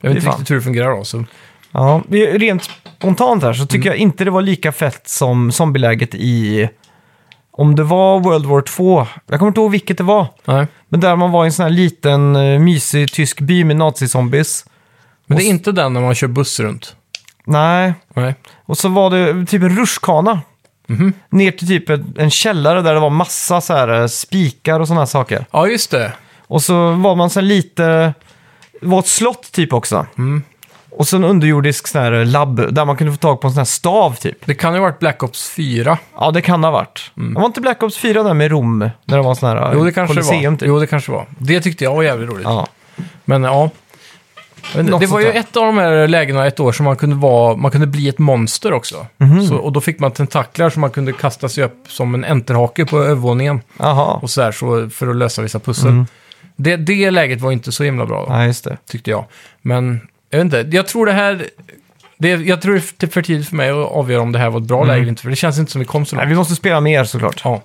Jag vet inte fan. riktigt hur det fungerar då. Så. Ja, vi- rent spontant här så Mm. tycker jag inte det var lika fett som zombieläget i... Om det var World War 2, jag kommer inte ihåg vilket det var. Nej. Men där man var i en sån här liten eh, mysig tysk by med nazizombies. Men det är inte den när man kör buss runt. Nej, Nej. och så var det typ en rutschkana. Mhm. Ner till typ en en källare där det var massa så här eh, spikar och sådana här saker. Ja, just det. Och så var man så här lite... Det var ett slott typ också. Mm. Och så en underjordisk sån här labb där man kunde få tag på en sån här stav typ. Det kan ju ha varit Black Ops 4. Ja, det kan ha varit. Det var inte Black Ops 4 där med Rom? När det var sån här Mm. Jo, det kanske Colosseum, var. typ. Jo, det kanske var. Det tyckte jag var jävligt roligt. Ja. Men ja. Något det var ju ett av de här lägena ett år som man kunde, vara, man kunde bli ett monster också. Mhm. Så, och då fick man tentaklar som man kunde kasta sig upp som en enterhake på övervåningen. Jaha. Och så där, så, för att lösa vissa pussel. Mm. Det, det läget var inte så himla bra, då, Ja, just det. tyckte jag. Men jag vet inte, jag tror det här... Det, jag tror det är för tidigt för mig att avgöra om det här var ett bra läge eller inte, för det känns inte som vi kom så långt. Nej, vi måste spela mer såklart. Ja.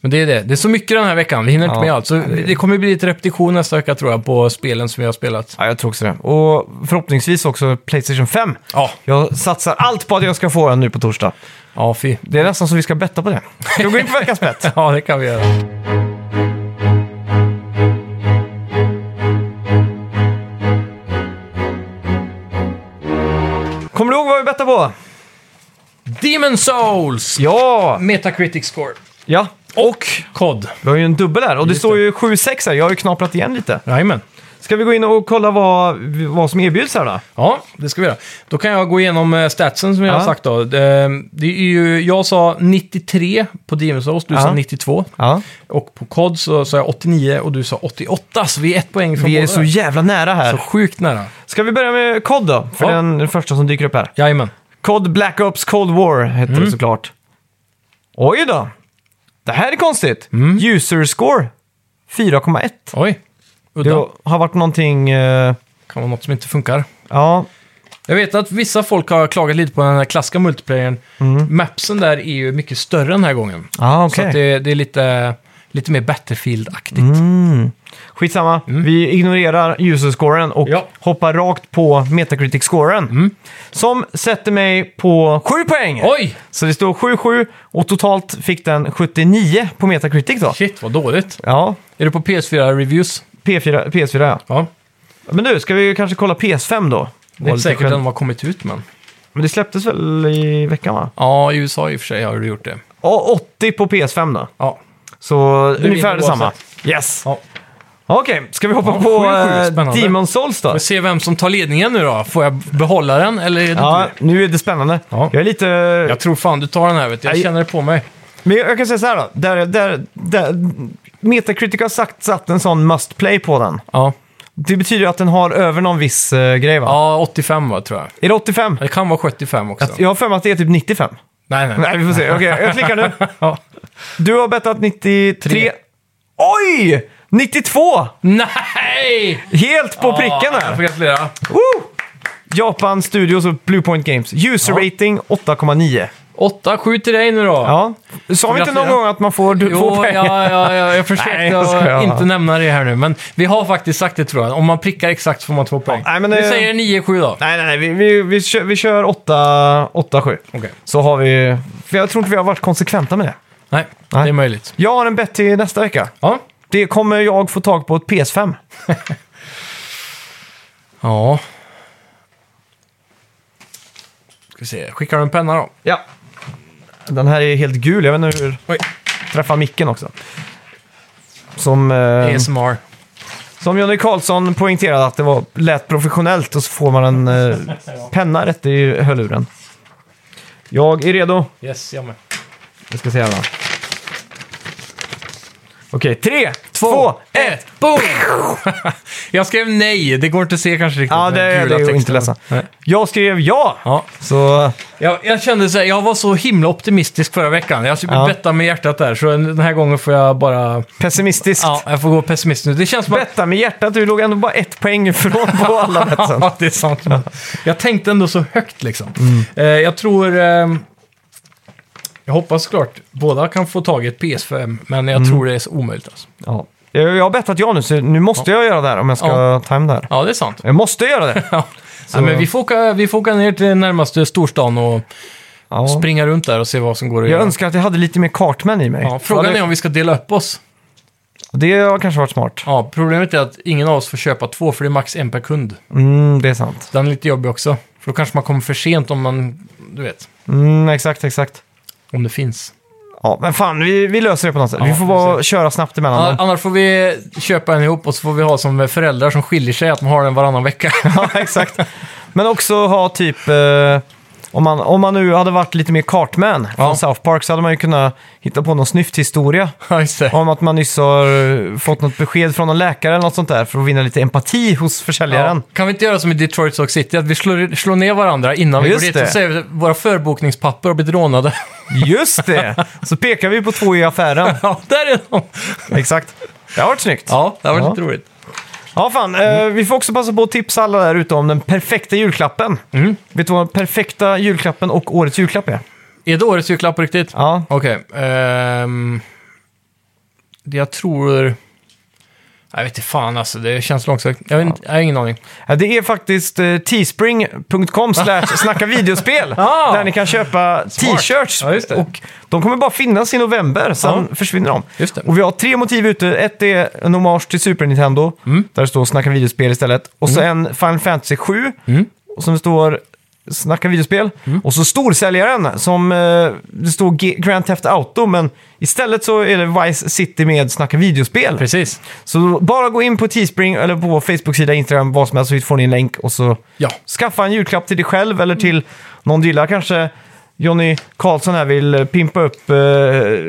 Men det är det. Det är så mycket den här veckan. Vi hinner inte Ja, med allt. Så det- det kommer bli lite repetition nästa vecka tror jag på spelen som vi har spelat. Ja, jag tror också det. Och förhoppningsvis också Playstation 5. Ja, Jag satsar allt på att jag ska få den nu på torsdag. ja fy. Det är nästan så vi ska betta på det. Ska vi gå in på veckans bett? Ja, det kan vi göra. Kommer du ihåg vad vi bettade på? Demon Souls! Ja! Metacritic score. Ja. Och kod. Vi har ju en dubbel här och det Just står ju 7-6 här. Jag har ju knaprat igen lite. Jajamän. Ska vi gå in och kolla vad, vad som erbjuds här då? Ja, det ska vi göra. Då kan jag gå igenom eh, statsen som jag Ja. har sagt då. Det, det är ju, jag sa 93 på Demon Souls, du sa 92. Ja. Och på kod så sa jag 89 och du sa 88, så vi är ett poäng från Vi är båda. så jävla nära här. så sjukt nära. Ska vi börja med COD då? För Ja. den, den första som dyker upp här. Jajamän. COD Black Ops Cold War heter Mm. det såklart. Oj då! Det här är konstigt. Mm. User score 4,1. Oj. Udda. Det har varit någonting... eh, kan vara något som inte funkar. ja, Jag vet att vissa folk har klagat lite på den här klassiska multiplayern. Mapsen där är ju mycket större den här gången. ah, Så okej. att det, det är lite, lite mer Battlefield-aktigt. Mm. Skitsamma. Vi ignorerar user-scoren och Mm. Ja. hoppar rakt på Metacritic-scoren. Som sätter mig på 7 poäng! Oj! Så det står 7-7 och totalt fick den 79 på Metacritic då. Shit, vad dåligt. Ja, Är det på PS4-reviews? P4, PS4 ja. Ja. Men du, ska vi kanske kolla PS5 då? Det är inte säkert skämt. den har kommit ut, men... Men det släpptes väl i veckan va? Ja, i USA i och för sig har du gjort det. Ja, 80 på PS5 då. Ja. Så ungefär vinner detsamma. oavsett. Yes! ja. Okej, ska vi hoppa Ja, på eh, spännande. Demon Souls då? Vi ser vem som tar ledningen nu då. Får jag behålla den eller är det Ja, inte nu är det spännande. Ja. Jag är lite... Jag tror fan du tar den här, vet du. Jag Nej. känner det på mig. Men jag kan säga så här då. Där, där, där, Metacritic har sagt, satt en sån must play på den. Ja. Det betyder att den har över någon viss uh, grej va? Ja, 85 va, tror jag. Är det 85? Det kan vara 75 också. Jag har för mig att det är typ 95. Nej, nej. Nej, vi får se. Okej, jag klickar nu. Ja. Du har bettat 93. Tre. Oj! 92! Nej! Helt på pricken Ja, jag här. får gratulera. Woo! Japan Studios och Bluepoint Games. User rating 8,9. 8-7 till dig nu då. Ja. Sa vi inte någon gång att man får du, Jo, pengar? ja, ja, ja, jag försökte Nej, jag inte nämna det här nu, men vi har faktiskt sagt det tror jag. Om man prickar exakt får man två poäng. nej, men vi det- säger 9-7 då. Nej, nej, nej. Vi, vi, vi kör, vi kör 8-7. Okej. Så har vi... För jag tror inte vi har varit konsekventa med det. Nej, Nej. det är möjligt. Jag har en bett till nästa vecka. Ja. Det kommer jag få tag på ett PS5. Ja. Ska se, skickar du en penna då? Ja. Den här är helt gul. Jag vet inte hur... Oj. Träffa micken också. Som, eh, ASMR. som Johnny Karlsson poängterade att det var lät professionellt och så får man en eh, penna rätt i hörluren. Jag är redo. Yes, jag med. Jag ska se här. Okej, tre, två, ett. Boom! jag skrev nej, det går inte att se kanske riktigt. Ja, den det, det gula är ju texten. inte ledsen. Nej. Jag skrev ja. Ja. Så Jag, jag kände så här, jag var så himla optimistisk förra veckan. Jag skulle Ja. betta med hjärtat där, så den här gången får jag bara... pessimistiskt. Ja, jag får gå pessimist nu. Det känns som att... Betta med hjärtat, du låg ändå bara ett poäng ifrån på alla bettsen. Ja, det är sant. Jag tänkte ändå så högt liksom. Mm. Eh, jag tror... Eh, jag hoppas såklart båda kan få tag i ett PS5, men jag Mm. tror det är så omöjligt. Alltså. Ja. Jag jag har bettat ja nu, så nu måste jag göra det här om jag ska Ja. ta hem det här. Ja, det är sant. Jag måste göra det. Ja. Ja, men vi, får åka, vi får åka ner till närmaste storstan och Ja. springa runt där och se vad som går att Jag göra. önskar att jag hade lite mer kartmän i mig. Ja, frågan är om vi ska dela upp oss. det har kanske varit smart. Ja, problemet är att ingen av oss får köpa två, för det är max en per kund. Mm, det är sant. Den är lite jobbig också. För då kanske man kommer för sent om man, du vet, Mm, exakt, exakt. Om det finns. Ja, men fan, vi, vi löser det på något sätt. Ja, vi får bara precis. köra snabbt emellan dem. Annars får vi köpa en ihop och så får vi ha som föräldrar som skiljer sig, att man har den varannan vecka. Ja, exakt. Men också ha typ... Eh, om, man, om man nu hade varit lite mer kartman från Ja. South Park så hade man ju kunnat hitta på någon snyfthistoria. Ja, just det. Om att man nyss har eh, fått något besked från någon läkare eller något sånt där för att vinna lite empati hos försäljaren. Ja. Kan vi inte göra som i Detroit Rock City, att vi slår, slår ner varandra innan vi Just går dit det. och säger att våra förbokningspapper har blivit rånade. Just det! Så pekar vi på två i affären. ja, där är de! Exakt. Det har varit snyggt. Ja, det har varit Ja. lite roligt. Ja, fan. Eh, vi får också passa på att tipsa alla där ute om den perfekta julklappen. Mm. Vet du vad den perfekta julklappen och årets julklapp är? Är det årets julklapp på riktigt? Ja. Okej. ehm, det jag tror... Jag vet inte fan alltså, det känns långsökt. Jag, vet inte, jag har ingen aning. Ja, Det är faktiskt eh, teespring.com slash snacka videospel. Ah. där ni kan köpa t-shirts. Ja, just det. Och de kommer bara finnas i november, sen försvinner de. Just det. Och vi har tre motiv ute. Ett är en hommage till Super Nintendo, Mm. där det står snacka videospel istället. Och så en Final Fantasy 7, Mm. och som det står snacka videospel. Och så storsäljaren som eh, det står G- Grand Theft Auto, men istället så är det Vice City med snacka videospel. Precis. Så bara gå in på Teespring eller på vår Facebook-sida, Instagram, vad som helst, så får ni en länk och så Ja. skaffa en julklapp till dig själv eller till någon du gillar. Kanske Jonny Karlsson här vill eh, pimpa upp eh,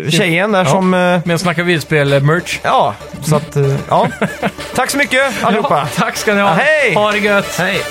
tjejen där Ja. som... Eh, Men snacka videospel-merch. ja, så att... Eh, ja. Tack så mycket allihopa! tack ska ni ha. Ja, hej! Ha det gött. Hej!